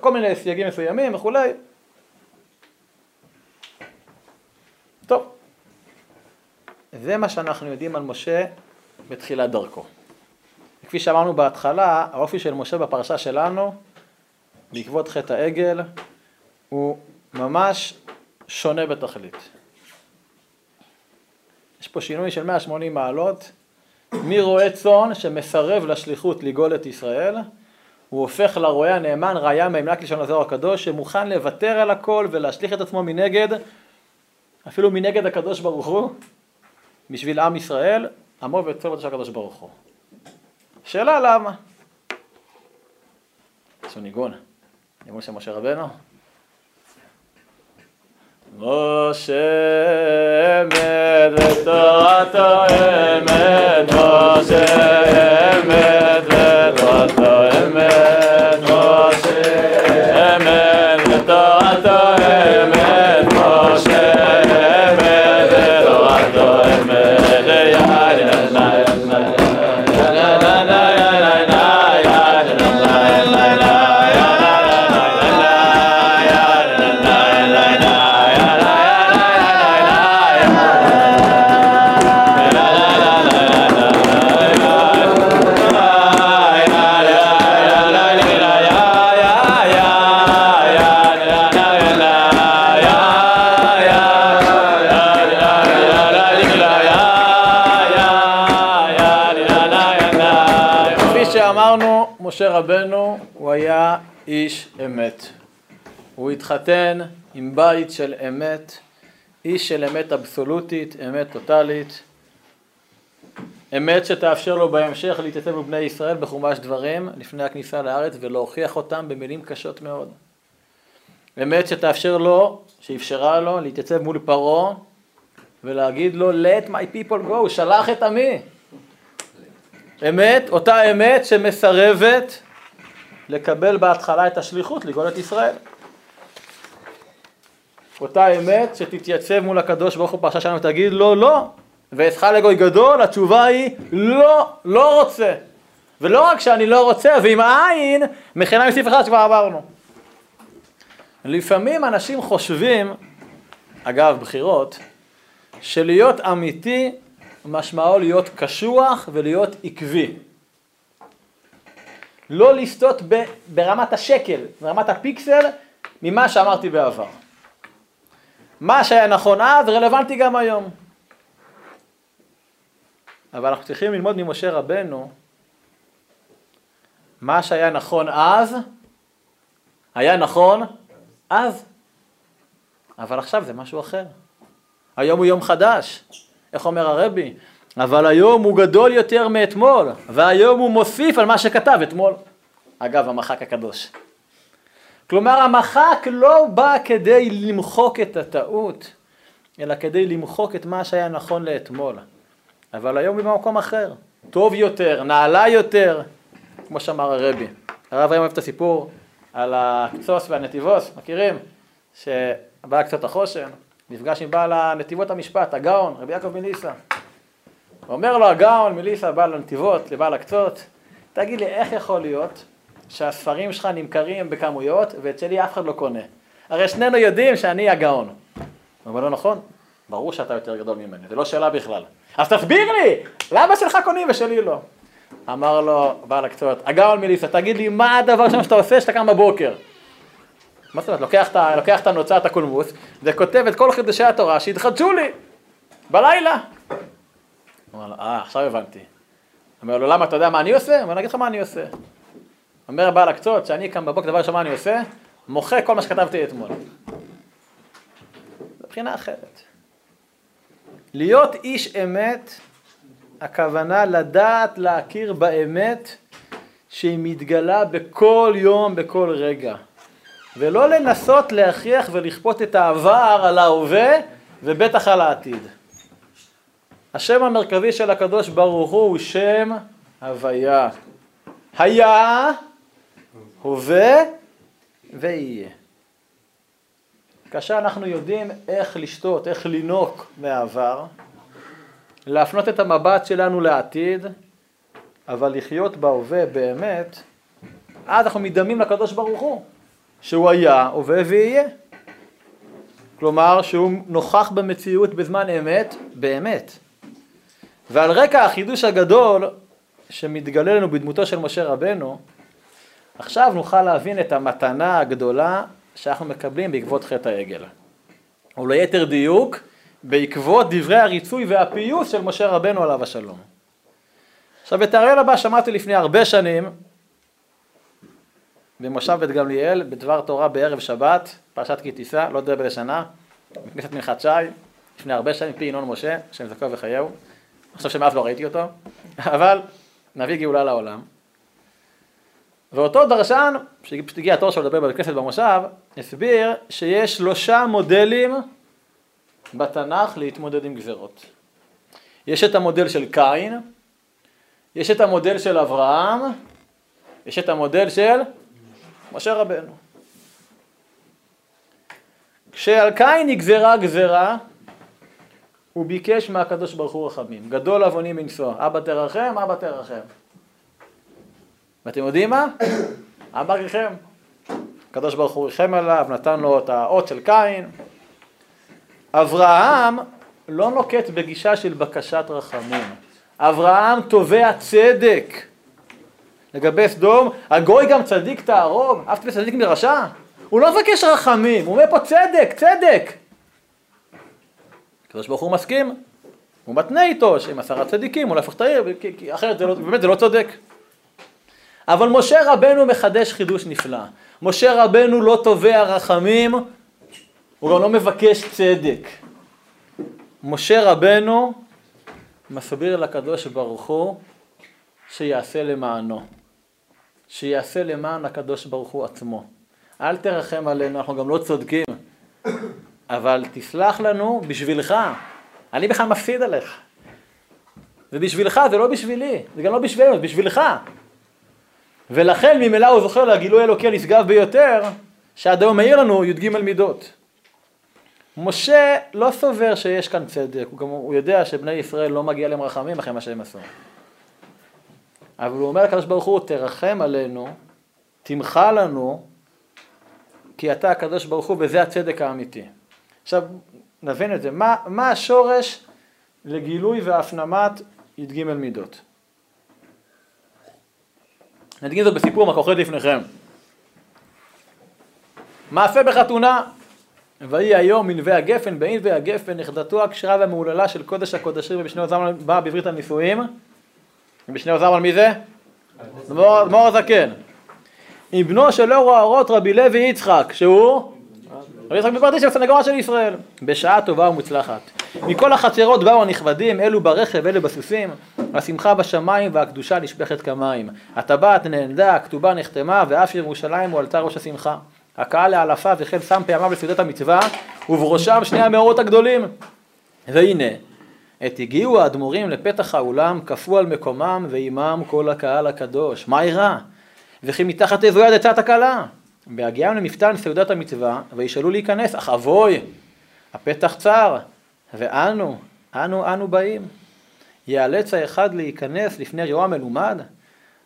כל מיני סייגים מסוימים וכולי. טוב, זה מה שאנחנו יודעים על משה בתחילת דרכו. כפי שאמרנו בהתחלה, האופי של משה בפרשה שלנו, בעקבות חטא העגל, הוא ממש שונה בתכלית. יש פה שינוי של 180 מעלות, מרועה צאן שמסרב לשליחות לגאול את ישראל, הוא הופך לרועה הנאמן, ראיה מהמלק לשון הזוהר הקדוש, שמוכן לוותר על הכל ולהשליך את עצמו מנגד, אפילו מנגד הקדוש ברוך הוא, בשביל עם ישראל, עמו וצוות של הקדוש ברוך הוא. שאלה למה? יש ניגון, ניגון של משה רבנו. משה אמת ותורתו אמת, משה אמת משה רבנו הוא היה איש אמת. הוא התחתן עם בית של אמת, איש של אמת אבסולוטית, אמת טוטאלית, אמת שתאפשר לו בהמשך להתייצב עם בני ישראל בחומש דברים לפני הכניסה לארץ ולהוכיח אותם במילים קשות מאוד. אמת שתאפשר לו, שאפשרה לו להתייצב מול פרעה ולהגיד לו let my people go, שלח את עמי. אמת, אותה אמת שמסרבת לקבל בהתחלה את השליחות לגאול את ישראל. אותה אמת שתתייצב מול הקדוש ברוך הוא פרשה שלנו ותגיד לו לא, ואצלך לגוי גדול, התשובה היא לא, לא רוצה. ולא רק שאני לא רוצה, ועם העין, מכינה מסעיף אחד שכבר עברנו. לפעמים אנשים חושבים, אגב בחירות, שלהיות אמיתי משמעו להיות קשוח ולהיות עקבי. לא לסטות ב, ברמת השקל, ברמת הפיקסל, ממה שאמרתי בעבר. מה שהיה נכון אז רלוונטי גם היום. אבל אנחנו צריכים ללמוד ממשה רבנו, מה שהיה נכון אז, היה נכון אז. אבל עכשיו זה משהו אחר. היום הוא יום חדש. איך אומר הרבי? אבל היום הוא גדול יותר מאתמול, והיום הוא מוסיף על מה שכתב אתמול. אגב, המחק הקדוש. כלומר, המחק לא בא כדי למחוק את הטעות, אלא כדי למחוק את מה שהיה נכון לאתמול. אבל היום הוא במקום אחר, טוב יותר, נעלה יותר, כמו שאמר הרבי. הרב היום אוהב את הסיפור על הקצוס והנתיבוס, מכירים? שבא קצת החושן, נפגש עם בעל הנתיבות המשפט, הגאון, רבי יעקב מליסה. אומר לו הגאון מליסה, בעל הנתיבות, לבעל הקצות, תגיד לי, איך יכול להיות שהספרים שלך נמכרים בכמויות ואצלי אף אחד לא קונה? הרי שנינו יודעים שאני הגאון. הוא אומר לו, נכון, ברור שאתה יותר גדול ממני, זה לא שאלה בכלל. אז תסביר לי, למה שלך קונים ושלי לא? אמר לו בעל הקצות, הגאון מליסה, תגיד לי, מה הדבר הראשון שאתה עושה כשאתה קם בבוקר? מה זאת אומרת? לוקח, את הנוצת הקולמוס וכותב את כל חידושי התורה שהתחדשו לי בלילה. הוא אומר לו, אה, עכשיו הבנתי. אומר לו, למה, אתה יודע מה אני עושה? הוא אומר, אני אגיד לך מה אני עושה. אומר בעל הקצות, שאני קם בבוקר, דבר ראשון מה אני עושה? מוחק כל מה שכתבתי אתמול. מבחינה אחרת. להיות איש אמת, הכוונה לדעת להכיר באמת שהיא מתגלה בכל יום, בכל רגע. ולא לנסות להכריח ולכפות את העבר על ההווה ובטח על העתיד. השם המרכזי של הקדוש ברוך הוא הוא שם הוויה. היה, הווה ויהיה. כאשר אנחנו יודעים איך לשתות, איך לינוק מהעבר, להפנות את המבט שלנו לעתיד, אבל לחיות בהווה באמת, אז אנחנו מדמים לקדוש ברוך הוא, שהוא היה, הווה ויהיה. כלומר שהוא נוכח במציאות בזמן אמת, באמת. ועל רקע החידוש הגדול שמתגלה לנו בדמותו של משה רבנו, עכשיו נוכל להבין את המתנה הגדולה שאנחנו מקבלים בעקבות חטא העגל. או ליתר דיוק, בעקבות דברי הריצוי והפיוס של משה רבנו עליו השלום. עכשיו את האריאל הבא שמעתי לפני הרבה שנים במושב בית גמליאל, בדבר תורה בערב שבת, פרשת כי תישא, לא יודע באיזה שנה, בכנסת מנחת שי, לפני הרבה שנים, פי ינון משה, השם זכו וחייהו. חושב שמאז לא ראיתי אותו, אבל נביא גאולה לעולם. ואותו דרשן, שפשוט הגיע התור שלו לדבר בבית כנסת במושב, הסביר שיש שלושה מודלים בתנ"ך להתמודד עם גזרות. יש את המודל של קין, יש את המודל של אברהם, יש את המודל של משה רבנו. כשעל קין נגזרה גזרה, הוא ביקש מהקדוש ברוך הוא רחמים. גדול עווני מנשוא, אבא תרחם, אבא תרחם. ואתם יודעים מה? אבא ריחם. הקדוש ברוך הוא ריחם עליו, נתן לו את האות של קין. אברהם לא נוקט בגישה של בקשת רחמים. אברהם תובע צדק. לגבי סדום, הגוי גם צדיק תערוב, אף צדיק מרשע. הוא לא מבקש רחמים, הוא אומר פה צדק, צדק. הקדוש ברוך הוא מסכים, הוא מתנה איתו שעם עשרה צדיקים הוא יהפוך את העיר, כי אחרת זה לא, באמת זה לא צודק. אבל משה רבנו מחדש חידוש נפלא. משה רבנו לא תובע רחמים, הוא גם לא מבקש צדק. משה רבנו מסביר לקדוש ברוך הוא שיעשה למענו, שיעשה למען הקדוש ברוך הוא עצמו. אל תרחם עלינו, אנחנו גם לא צודקים, אבל תסלח לנו בשבילך. אני בכלל מפסיד עליך. זה בשבילך, זה לא בשבילי, זה גם לא בשבילנו, זה בשבילך. ולכן ממילא הוא זוכר לגילוי אלוקי הנשגב ביותר, שעד היום מעיר לנו י"ג מידות. משה לא סובר שיש כאן צדק, הוא, גם, הוא יודע שבני ישראל לא מגיע להם רחמים אחרי מה שהם עשו. אבל הוא אומר לקדוש ברוך הוא, תרחם עלינו, תמחה לנו, כי אתה הקדוש ברוך הוא וזה הצדק האמיתי. עכשיו, נבין את זה. מה, מה השורש לגילוי והפנמת י"ג מידות? נדגים זאת בסיפור מהכוחד לפניכם. מעשה בחתונה, ויהי היום מנווה הגפן, בענבי הגפן, נכדתו הכשרה והמהוללה של קודש הקודשים ובשני עוזם באה בעברית הנישואים. ובשני עוזם על מי זה? מור הזקן. עם בנו של אור האורות רבי לוי יצחק, שהוא? רבי יצחק מפרדישם, סנגורה של ישראל. בשעה טובה ומוצלחת. מכל החצרות באו הנכבדים, אלו ברכב, אלו בסוסים. השמחה בשמיים והקדושה נשפכת כמים. הטבעת נענדה, הכתובה נחתמה, ואף ירושלים הועלתה ראש השמחה. הקהל לאלפיו וכן שם פעמיו לסעודת המצווה, ובראשם שני המאורות הגדולים. והנה, עת הגיעו האדמו"רים לפתח האולם, כפו על מקומם, ועמם כל הקהל הקדוש. מה אירע? וכי מתחת איזו יד עצת הכלה. בהגיעם למפתן סעודת המצווה, וישאלו להיכנס, אך אבוי, הפתח צר, ואנו, אנו אנו באים. ייאלץ האחד להיכנס לפני ריאו המלומד?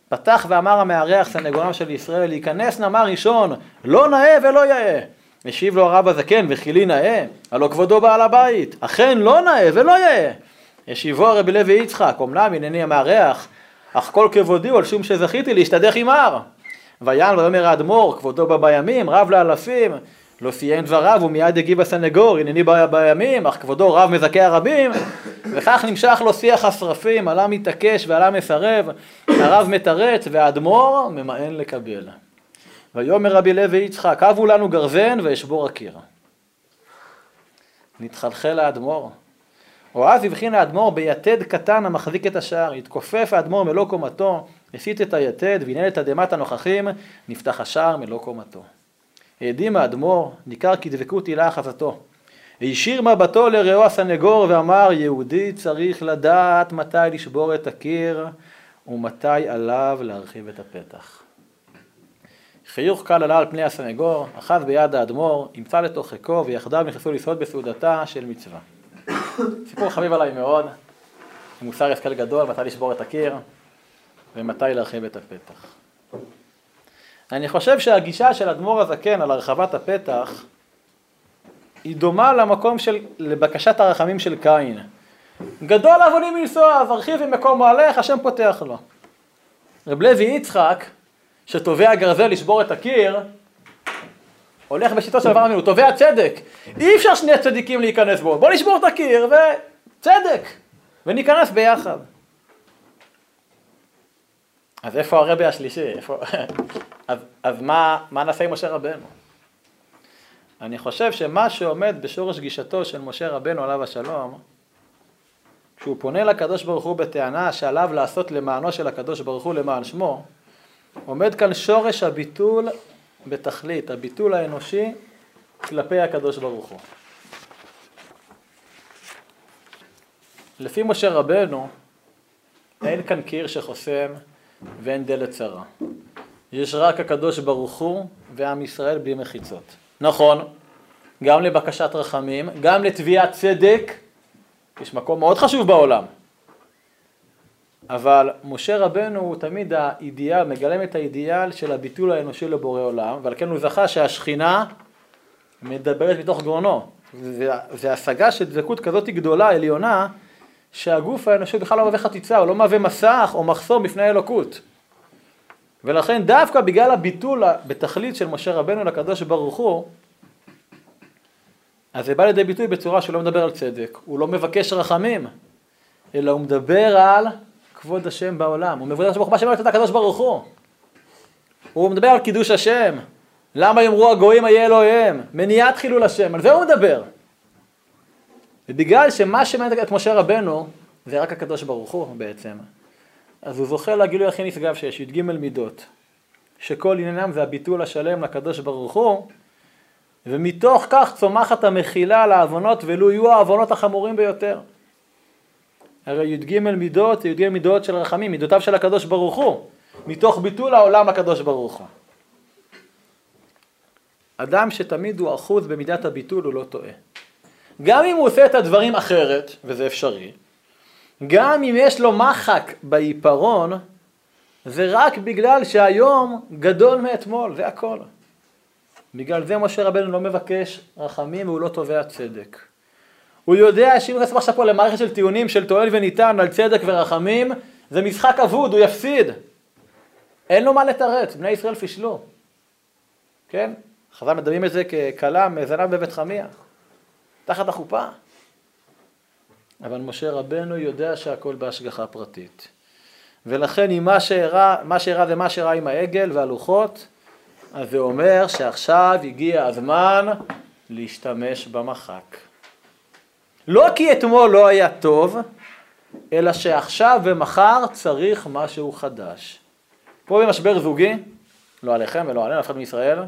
פתח ואמר המארח סנגורם של ישראל, להיכנס נאמר ראשון, לא נאה ולא יאה. השיב לו הרב הזקן, וכי לי נאה? הלא כבודו בעל הבית. אכן לא נאה ולא יאה. השיבו הרבי לוי יצחק, אמנם הנני המארח, אך כל כבודי הוא על שום שזכיתי להשתדך עמר. ויען ויאמר האדמו"ר, כבודו בא בימים, רב לאלפים, לא סיים דבריו ומיד הגיב הסנגור, הנני בא בימים, אך כבודו רב מזכה הרבים, וכך נמשך לו שיח השרפים, עלה מתעקש ועלה מסרב, הרב מתרץ והאדמו"ר ממאן לקבל. ויאמר רבי לוי יצחק, הבו לנו גרזן ואשבור הקיר. נתחלחל האדמו"ר. או אז הבחין האדמו"ר ביתד קטן המחזיק את השער, התכופף האדמו"ר מלוא קומתו, הסיט את היתד והנה לתדהמת הנוכחים, נפתח השער מלוא קומתו. העדים האדמו"ר, ניכר כי דבקות הילה אחזתו. הישיר מבטו לרעו הסנגור ואמר, יהודי צריך לדעת מתי לשבור את הקיר ומתי עליו להרחיב את הפתח. חיוך קל עלה על פני הסנגור, אחז ביד האדמו"ר, ימצא לתוך חיקו ויחדיו נכנסו לסעוד בסעודתה של מצווה. סיפור חביב עליי מאוד, מוסר השכל גדול, מתי לשבור את הקיר ומתי להרחיב את הפתח. אני חושב שהגישה של אדמו"ר הזקן על הרחבת הפתח היא דומה למקום של, לבקשת הרחמים של קין. גדול עווני מנסוע, אז הרחיב ממקום מועלך, השם פותח לו. רב לוי יצחק, שתובע גרזל לשבור את הקיר, הולך בשיטות של אברהם הוא תובע צדק. אי אפשר שני צדיקים להיכנס בו, בוא נשבור את הקיר וצדק, וניכנס ביחד. אז איפה הרבי השלישי? איפה... אז, אז מה, מה נעשה עם משה רבנו? אני חושב שמה שעומד בשורש גישתו של משה רבנו עליו השלום, כשהוא פונה לקדוש ברוך הוא בטענה שעליו לעשות למענו של הקדוש ברוך הוא למען שמו, עומד כאן שורש הביטול בתכלית, הביטול האנושי כלפי הקדוש ברוך הוא. לפי משה רבנו, אין כאן קיר שחוסם ואין דלת צרה. יש רק הקדוש ברוך הוא ועם ישראל בלי מחיצות. נכון, גם לבקשת רחמים, גם לתביעת צדק, יש מקום מאוד חשוב בעולם. אבל משה רבנו הוא תמיד האידיאל, מגלם את האידיאל של הביטול האנושי לבורא עולם, ועל כן הוא זכה שהשכינה מדברת מתוך גרונו. זה השגה של דבקות כזאת גדולה, עליונה, שהגוף האנושי בכלל לא מהווה חציצה, הוא לא מהווה מסך או מחסום בפני האלוקות. ולכן דווקא בגלל הביטול בתכלית של משה רבנו לקדוש ברוך הוא, אז זה בא לידי ביטוי בצורה שהוא לא מדבר על צדק, הוא לא מבקש רחמים, אלא הוא מדבר על כבוד השם בעולם, הוא מבקש ברוך מה שאומר את הקדוש ברוך הוא. הוא מדבר על קידוש השם, למה יאמרו הגויים איה אלוהיהם, מניעת חילול השם, על זה הוא מדבר. ובגלל שמה שמעניין את משה רבנו זה רק הקדוש ברוך הוא בעצם, אז הוא זוכה לגילוי הכי נשגב שיש, י"ג מידות, שכל עניינם זה הביטול השלם לקדוש ברוך הוא, ומתוך כך צומחת המחילה על העוונות, ולו יהיו העוונות החמורים ביותר. הרי י"ג מידות זה י"ג מידות של רחמים, מידותיו של הקדוש ברוך הוא, מתוך ביטול העולם לקדוש ברוך הוא. אדם שתמיד הוא אחוז במידת הביטול הוא לא טועה. גם אם הוא עושה את הדברים אחרת, וזה אפשרי, גם אם יש לו מחק בעיפרון, זה רק בגלל שהיום גדול מאתמול, זה הכל. בגלל זה משה רבנו לא מבקש רחמים והוא לא תובע צדק. הוא יודע שאם נכנס עכשיו פה למערכת של טיעונים של תועל וניתן על צדק ורחמים, זה משחק אבוד, הוא יפסיד. אין לו מה לתרץ, בני ישראל פישלו. כן? חז"ל מדמים את זה ככלה מזנב בבית חמיה, תחת החופה. אבל משה רבנו יודע שהכל בהשגחה פרטית. ולכן אם מה שאירע, מה שאירע זה מה שאירע עם העגל והלוחות, אז זה אומר שעכשיו הגיע הזמן להשתמש במחק. לא כי אתמול לא היה טוב, אלא שעכשיו ומחר צריך משהו חדש. פה במשבר זוגי, לא עליכם ולא עלינו, אף אחד מישראל,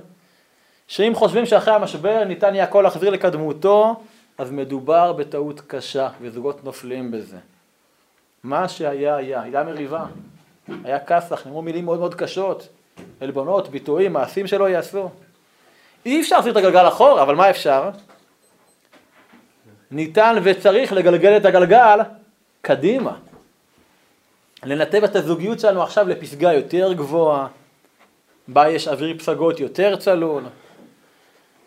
שאם חושבים שאחרי המשבר ניתן יהיה הכל להחזיר לקדמותו, אז מדובר בטעות קשה, וזוגות נופלים בזה. מה שהיה היה, הייתה מריבה, היה כסח, נאמרו מילים מאוד מאוד קשות, עלבונות, ביטויים, מעשים שלא יעשו. אי אפשר להחזיר את הגלגל אחורה, אבל מה אפשר? ניתן וצריך לגלגל את הגלגל קדימה. לנתב את הזוגיות שלנו עכשיו לפסגה יותר גבוהה, בה יש אוויר פסגות יותר צלול,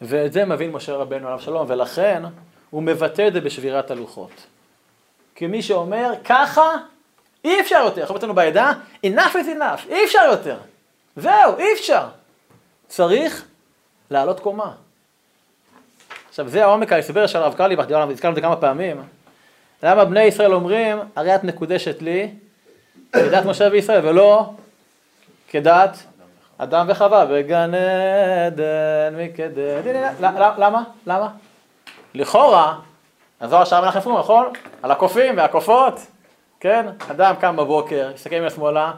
ואת זה מבין משה רבנו עליו שלום, ולכן הוא מבטא את זה בשבירת הלוחות. כמי שאומר, ככה אי אפשר יותר. אנחנו אצלנו בעדה, enough is enough, אי אפשר יותר. זהו, אי אפשר. צריך לעלות קומה. עכשיו זה העומק ההסבר של הרב קרליבך, דיברנו על זה כמה פעמים. למה בני ישראל אומרים, הרי את מקודשת לי כדת משה וישראל, ולא כדת אדם וחווה בגן עדן מקדם. למה? למה? לכאורה, הזוהר שם מנחם פרומן, נכון? על הקופים והקופות, כן? אדם קם בבוקר, מסתכל עם השמאלה,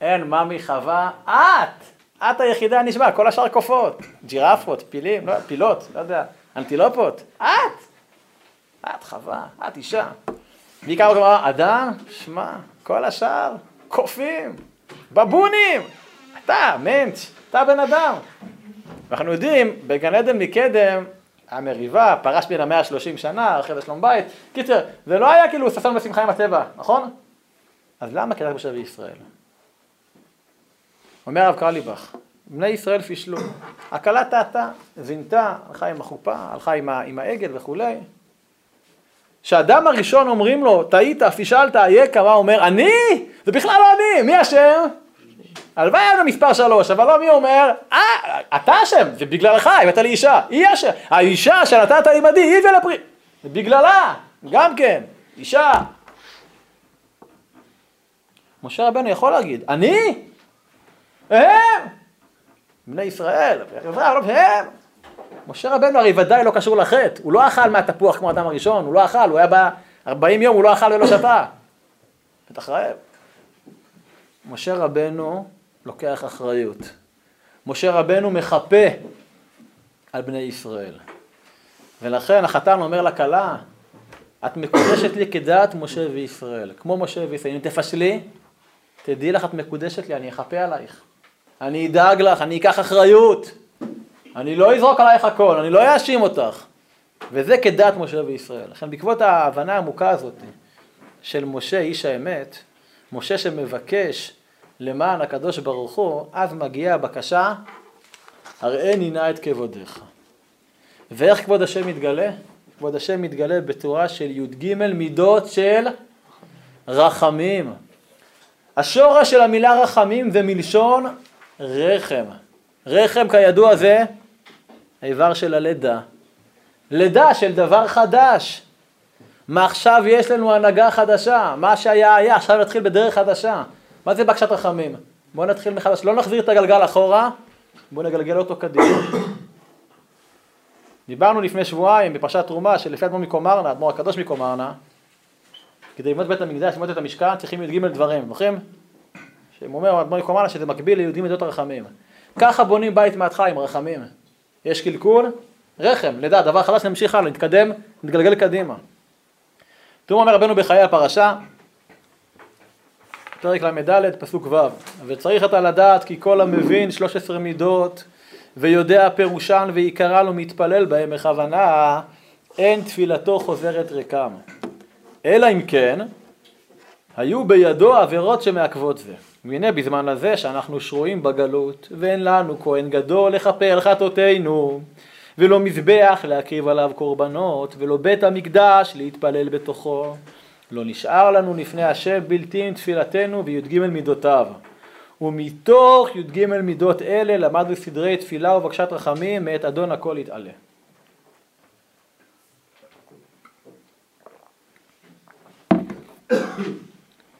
אין ממי חווה, את! את היחידה נשבע, כל השאר קופות, ג'ירפות, פילים, לא, פילות, לא יודע, אנטילופות, את! את חווה, את אישה. בעיקר הוא אמר, אדם, שמע, כל השאר, קופים, בבונים, אתה מענץ', אתה בן אדם. ואנחנו יודעים, בגן עדן מקדם, המריבה, פרש בין המאה ה-30 שנה, אחרי זה שלום בית. קיצר, זה לא היה כאילו ששון בשמחה עם הטבע, נכון? אז למה כדאי משה וישראל? אומר הרב קרליבך, בני ישראל פישלו. הכלה טעתה, זינתה, הלכה עם החופה, הלכה עם, עם העגל וכולי. כשאדם הראשון אומרים לו, טעית, פישלת, אייכה, מה אומר? אני? זה בכלל לא אני, מי אשם? הלוואי היה במספר שלוש, אבל לא מי אומר, אה, אתה אשם, זה בגללך, הבאת לי אישה, היא אשם, האישה שנתת עימדי, היא הביאה לפרי, זה בגללה, גם כן, אישה. משה רבנו יכול להגיד, אני? הם! בני ישראל, הם! משה רבנו הרי ודאי לא קשור לחטא, הוא לא אכל מהתפוח כמו האדם הראשון, הוא לא אכל, הוא היה ב... 40 יום, הוא לא אכל ולא שתה. בטח רעב. משה רבנו לוקח אחריות. משה רבנו מחפה על בני ישראל. ולכן החתן אומר לכלה, את מקודשת לי כדעת משה וישראל, כמו משה וישראל. אם תפשלי, תדעי לך, את מקודשת לי, אני אחפה עלייך. אני אדאג לך, אני אקח אחריות. אני לא אזרוק עלייך הכל, אני לא אאשים אותך. וזה כדעת משה וישראל. לכן בעקבות ההבנה העמוקה הזאת של משה איש האמת, משה שמבקש למען הקדוש ברוך הוא, אז מגיעה הבקשה, הראני נא את כבודיך. ואיך כבוד השם מתגלה? כבוד השם מתגלה בצורה של י"ג מידות של רחמים. השורש של המילה רחמים זה מלשון רחם. רחם כידוע זה האיבר של הלידה. לידה של דבר חדש. מה עכשיו יש לנו הנהגה חדשה, מה שהיה היה, עכשיו נתחיל בדרך חדשה. מה זה בקשת רחמים? בואו נתחיל מחדש, לא נחזיר את הגלגל אחורה, בואו נגלגל אותו קדימה. דיברנו לפני שבועיים בפרשת תרומה שלפי אדמו"ר מקומרנה, אדמו"ר הקדוש מקומרנה, כדי לבנות בית המקדש, לבנות את המשכן, צריכים י"ג דברים, זוכרים? שהוא אומר, אדמו"ר מקומרנה, שזה מקביל ליהודים מידות הרחמים. ככה בונים בית מההתחלה עם רחמים. יש קלקול, רחם, לידה, דבר חדש, נמשיך הלאה, נתקדם, נתגלגל קדימה. תראו אומר רבנו בחיי הפרשה, פרק ל"ד, פסוק ו', וצריך אתה לדעת כי כל המבין שלוש עשרה מידות ויודע פירושן ועיקרן ומתפלל בהם בכוונה, אין תפילתו חוזרת ריקם. אלא אם כן, היו בידו עבירות שמעכבות זה. והנה בזמן הזה שאנחנו שרויים בגלות, ואין לנו כהן גדול לכפר חטאותינו, ולא מזבח להקריב עליו קורבנות, ולא בית המקדש להתפלל בתוכו. לא נשאר לנו לפני השם בלתי עם תפילתנו וי"ג מידותיו. ומתוך י"ג מידות אלה למדנו סדרי תפילה ובקשת רחמים מאת אדון הכל יתעלה.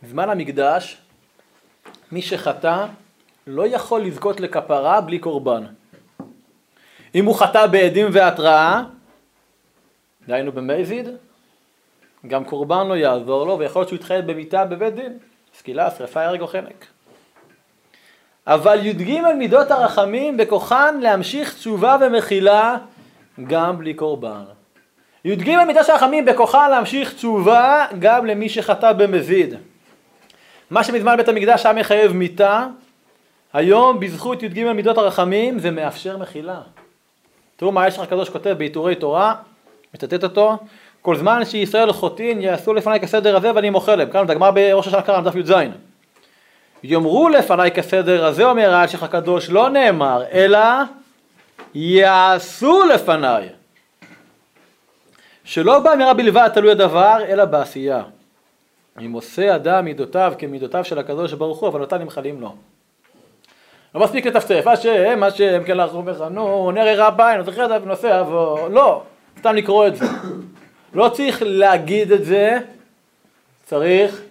בזמן המקדש מי שחטא לא יכול לזכות לכפרה בלי קורבן. אם הוא חטא בעדים והתראה, דהיינו במזיד, גם קורבן לא יעזור לו, ויכול להיות שהוא יתחייב במיתה בבית דין, סקילה, שרפה, הרג או חנק. אבל י"ג מידות הרחמים בכוחן להמשיך תשובה ומחילה גם בלי קורבן. י"ג מידות הרחמים בכוחן להמשיך תשובה גם למי שחטא במזיד. מה שמזמן בית המקדש היה מחייב מיתה, היום בזכות י"ג מידות הרחמים זה מאפשר מחילה. תראו מה יש לך הקדוש כותב בעיטורי תורה, מצטט אותו, כל זמן שישראל חוטאים יעשו לפניי כסדר הזה ואני מוחל להם. כאן זה הגמרא בראש השנה קרא, דף י"ז. יאמרו לפניי כסדר הזה, אומר האלשיך הקדוש, לא נאמר, אלא יעשו לפניי. שלא באמירה בלבד תלוי הדבר, אלא בעשייה. אם עושה אדם מידותיו כמידותיו של הקדוש ברוך הוא, אבל אותה נמחלים לו. לא מספיק לטפטף, השם, השם, כן בחנון, נר רבי, נוסע ונוסע אבו, לא, סתם לקרוא את זה. לא צריך להגיד את זה, צריך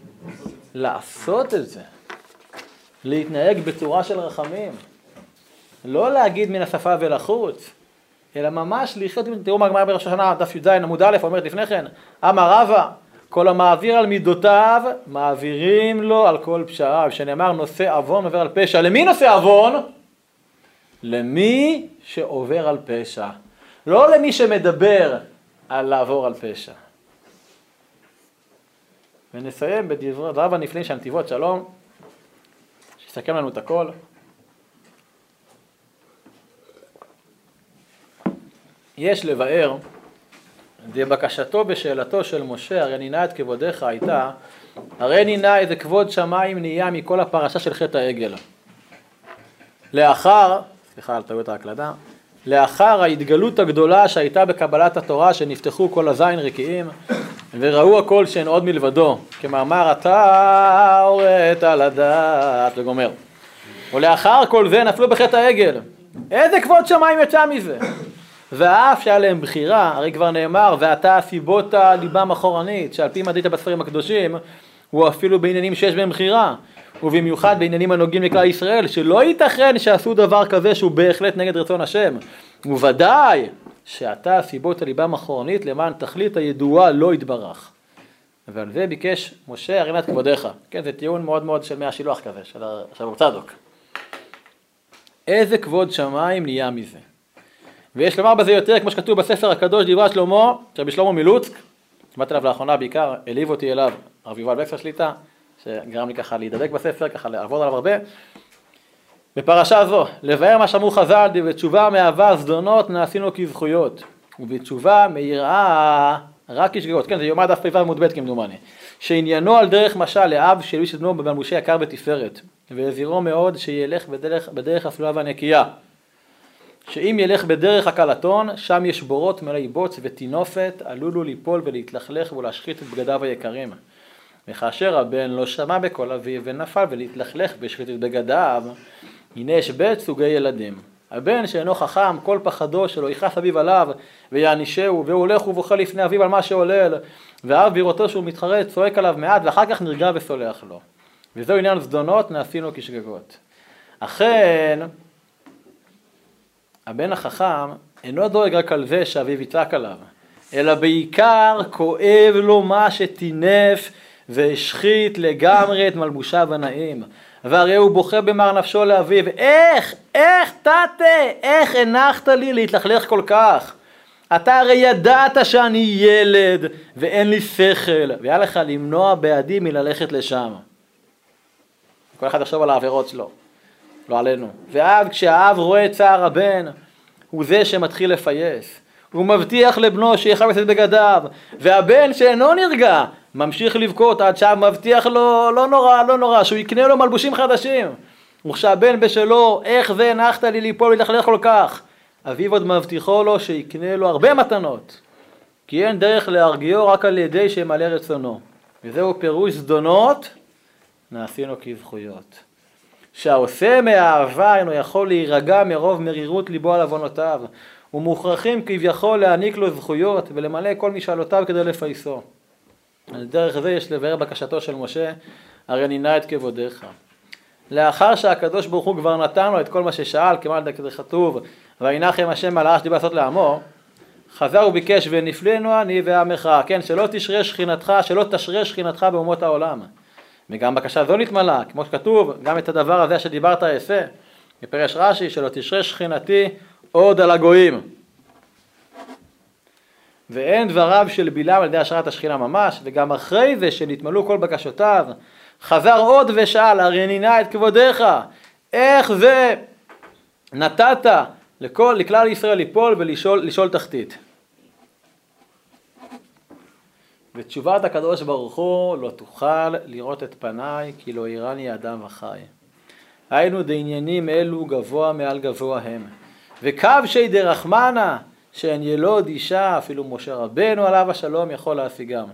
לעשות את זה. להתנהג בצורה של רחמים. לא להגיד מן השפה ולחוץ. אלא ממש לחיות, תראו מה הגמרא בראש השנה, דף י"ז עמוד א', אומרת לפני כן, אמר רבא, כל המעביר על מידותיו, מעבירים לו על כל פשעיו, שנאמר נושא עוון עובר על פשע. למי נושא עוון? למי שעובר על פשע. לא למי שמדבר על לעבור על פשע. ונסיים בדברי דבריו הנפלאים של נתיבות שלום, שיסכם לנו את הכל. יש לבאר, בקשתו ושאלתו של משה, הרי נינה את כבודיך הייתה, הרי נינה איזה כבוד שמיים נהיה מכל הפרשה של חטא העגל. לאחר, סליחה על טעויות ההקלדה, לאחר ההתגלות הגדולה שהייתה בקבלת התורה שנפתחו כל הזין רקיעים וראו הכל שאין עוד מלבדו כמאמר אתה הורית על הדעת וגומר ולאחר כל זה נפלו בחטא העגל. איזה כבוד שמיים יצא מזה ואף שהיה להם בחירה הרי כבר נאמר ואתה סיבות ליבם אחורנית שעל פי מדית בספרים הקדושים הוא אפילו בעניינים שיש בהם בחירה ובמיוחד בעניינים הנוגעים לכלל ישראל, שלא ייתכן שעשו דבר כזה שהוא בהחלט נגד רצון השם. וודאי שאתה סיבות הליבם אחורנית למען תכלית הידועה לא יתברך. ועל זה ביקש משה הרימת כבודיך. כן, זה טיעון מאוד מאוד של מי השילוח כזה, של רב צדוק. איזה כבוד שמיים נהיה מזה. ויש לומר בזה יותר, כמו שכתוב בספר הקדוש דברי שלמה, שרבי שלמה מלוצק, שמעתי עליו לאחרונה בעיקר, העליב אותי אליו, הרב יובל בקסר שליטה, שגרם לי ככה להידבק בספר, ככה לעבוד עליו הרבה. בפרשה זו, לבאר מה שאמרו חז"ל, בתשובה מהווה זדונות נעשינו כזכויות, ובתשובה מיראה רק כשגגות, כן זה יומא דף פ"ו עמוד ב' כמדומני, שעניינו על דרך משל לאב שהלביש את בנו במלבושי יקר בתפארת, והזהירו מאוד שילך בדרך, בדרך הסלולה והנקייה, שאם ילך בדרך הקלטון, שם יש בורות מלאי בוץ וטינופת, עלולו ליפול ולהתלכלך ולהשחית את בגדיו היקרים. וכאשר הבן לא שמע בקול אביו ונפל ולהתלכלך בשחיתות בגדיו, הנה יש בית סוגי ילדים. הבן שאינו חכם, כל פחדו שלא יכעס אביו עליו ויענישהו, והוא הולך ובוכה לפני אביו על מה שעולל, ואב בראותו שהוא מתחרט צועק עליו מעט ואחר כך נרגע וסולח לו. וזהו עניין זדונות נעשינו כשגגות. אכן, הבן החכם אינו דואג רק על זה שאביו יצעק עליו, אלא בעיקר כואב לו מה שטינף והשחית לגמרי את מלבושיו הנאים. והרי הוא בוכה במר נפשו לאביו, איך, איך תתה, איך הנחת לי להתלכלך כל כך? אתה הרי ידעת שאני ילד ואין לי שכל, והיה לך למנוע בעדי מללכת לשם. כל אחד יחשוב על העבירות שלו, לא עלינו. ואז כשהאב רואה את צער הבן, הוא זה שמתחיל לפייס. הוא מבטיח לבנו שיכבס את בגדיו, והבן שאינו נרגע ממשיך לבכות עד שהאב מבטיח לו, לא נורא, לא נורא, שהוא יקנה לו מלבושים חדשים. וכשהבן בשלו, איך זה הנחת לי ליפול ולהתלכלך כל כך? אביו עוד מבטיחו לו שיקנה לו הרבה מתנות, כי אין דרך להרגיעו רק על ידי שימלא רצונו. וזהו פירוש זדונות, נעשינו כזכויות. שהעושה מאהבה אינו יכול להירגע מרוב מרירות ליבו על עוונותיו, ומוכרחים כביכול להעניק לו זכויות ולמלא כל משאלותיו כדי לפייסו. על דרך זה יש לבאר בקשתו של משה, הרי נינה את כבודיך. לאחר שהקדוש ברוך הוא כבר נתן לו את כל מה ששאל, כמעט זה כתוב, וינחם השם על האש דיבר לעשות לעמו, חזר וביקש ונפלנו אני ועמך, כן, שלא תשרה שכינתך, שלא תשרה שכינתך באומות העולם. וגם בקשה זו נתמלאה, כמו שכתוב, גם את הדבר הזה שדיברת אעשה. מפרש רש"י, שלא תשרה שכינתי עוד על הגויים. ואין דבריו של בלעם על ידי השראת השכינה ממש, וגם אחרי זה שנתמלאו כל בקשותיו, חזר עוד ושאל, הרי נינה את כבודיך, איך זה נתת לכל, לכלל ישראל ליפול ולשאול תחתית. ותשובת הקדוש ברוך הוא לא תוכל לראות את פניי כי לא יראני אדם וחי. היינו דעניינים אלו גבוה מעל גבוה הם. וקו שי דרחמנה שאין ילוד אישה אפילו משה רבנו עליו השלום יכול להשיגם.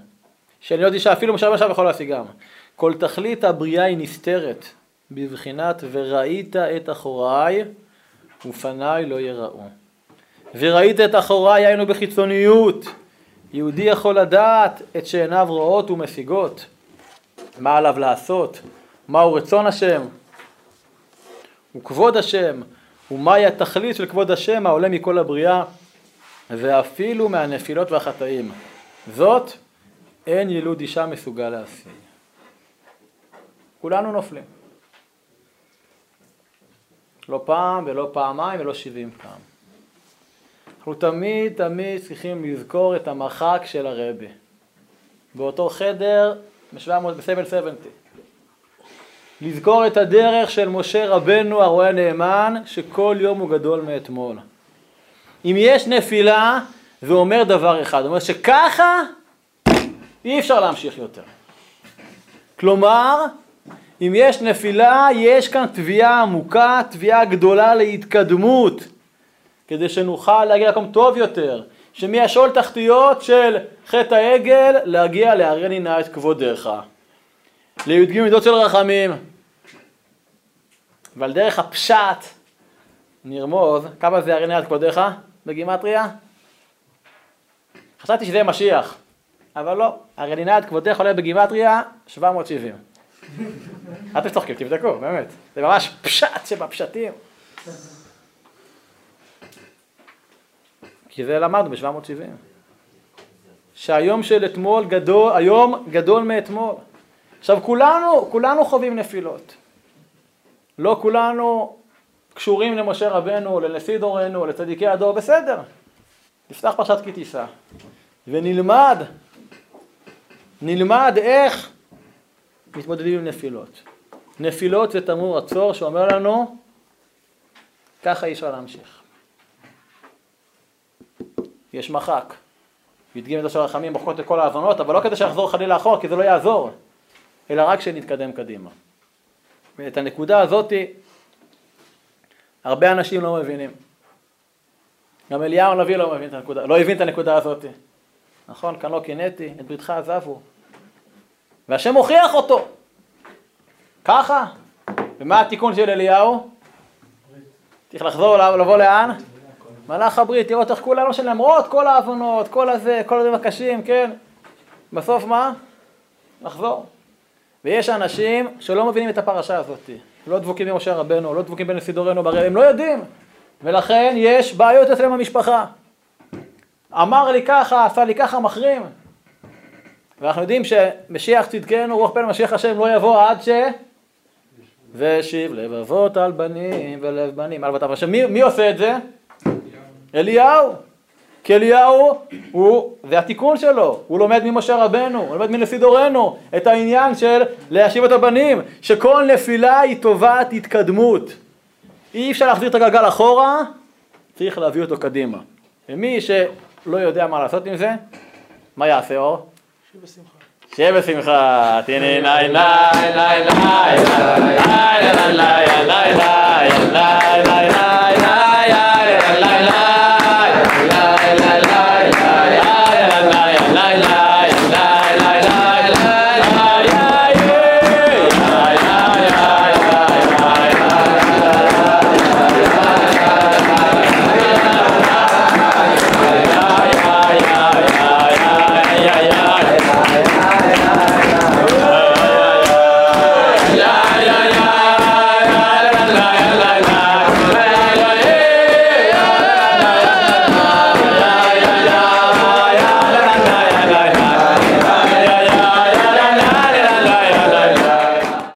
שאין ילוד אישה אפילו משה רבנו יכול להשיגם. כל תכלית הבריאה היא נסתרת בבחינת וראית את אחוריי ופניי לא יראו. וראית את אחוריי היינו בחיצוניות יהודי יכול לדעת את שעיניו רואות ומשיגות, מה עליו לעשות, מהו רצון השם, וכבוד השם, ומהי התכלית של כבוד השם העולה מכל הבריאה, ואפילו מהנפילות והחטאים. זאת אין ילוד אישה מסוגל להשיג. כולנו נופלים. לא פעם ולא פעמיים ולא שבעים פעם. אנחנו תמיד תמיד צריכים לזכור את המרחק של הרבי. באותו חדר ב-770. לזכור את הדרך של משה רבנו הרועה נאמן, שכל יום הוא גדול מאתמול. אם יש נפילה, זה אומר דבר אחד, אומר שככה אי אפשר להמשיך יותר. כלומר, אם יש נפילה, יש כאן תביעה עמוקה, תביעה גדולה להתקדמות, כדי שנוכל להגיע למקום טוב יותר, שמהשאול תחתיות של חטא העגל, להגיע להרני נא את כבודך. לי"ג מידות של רחמים. ועל דרך הפשט נרמוז, כמה זה הרי נא את כבודך בגימטריה? חשבתי שזה משיח, אבל לא, הרי נא את כבודך עולה בגימטריה 770. אל תצחקו, תבדקו, באמת. זה ממש פשט שבפשטים. כי זה למדנו ב-770. שהיום של אתמול גדול, היום גדול מאתמול. עכשיו כולנו, כולנו חווים נפילות. לא כולנו קשורים למשה רבנו, לנשיא דורנו, לצדיקי הדור, בסדר. נפתח פרשת כי תישא ונלמד, נלמד איך מתמודדים עם נפילות. נפילות זה תמרור עצור שאומר לנו, ככה אי אפשר להמשיך. יש מחק. י"ג את של הרחמים מוחקות את כל ההבנות, אבל לא כדי שיחזור חלילה אחורה, כי זה לא יעזור, אלא רק שנתקדם קדימה. ואת הנקודה הזאתי הרבה אנשים לא מבינים. גם אליהו הנביא לא מבין את הנקודה, לא הבין את הנקודה הזאתי. נכון, כאן לא קינאתי, את בריתך עזבו. והשם הוכיח אותו. ככה. ומה התיקון של אליהו? צריך לחזור, לבוא לאן? מלאך הברית, תראו איך כולנו שלמרות כל ההבנות, כל הזה, כל הדברים הקשים, כן? בסוף מה? לחזור. ויש אנשים שלא מבינים את הפרשה הזאת. לא דבוקים במשה רבנו, לא דבוקים בנשיא דורנו, הם לא יודעים. ולכן יש בעיות אצלם במשפחה. אמר לי ככה, עשה לי ככה, מחרים. ואנחנו יודעים שמשיח צדקנו, רוח פן משיח השם לא יבוא עד ש... ושיב לבבות על בנים ולב בנים. מי, מי עושה את זה? אליהו. כי אליהו הוא, זה התיקון שלו, הוא לומד ממשה רבנו, הוא לומד מנשיא דורנו את העניין של להשיב את הבנים, שכל נפילה היא טובת התקדמות. אי אפשר להחזיר את הגלגל אחורה, צריך להביא אותו קדימה. ומי שלא יודע מה לעשות עם זה, מה יעשה אור? שיהיה בשמחה. שיהיה בשמחה. תהנה, לה, לה, לה, לה, לה, לה, לה, לה, לה, לה,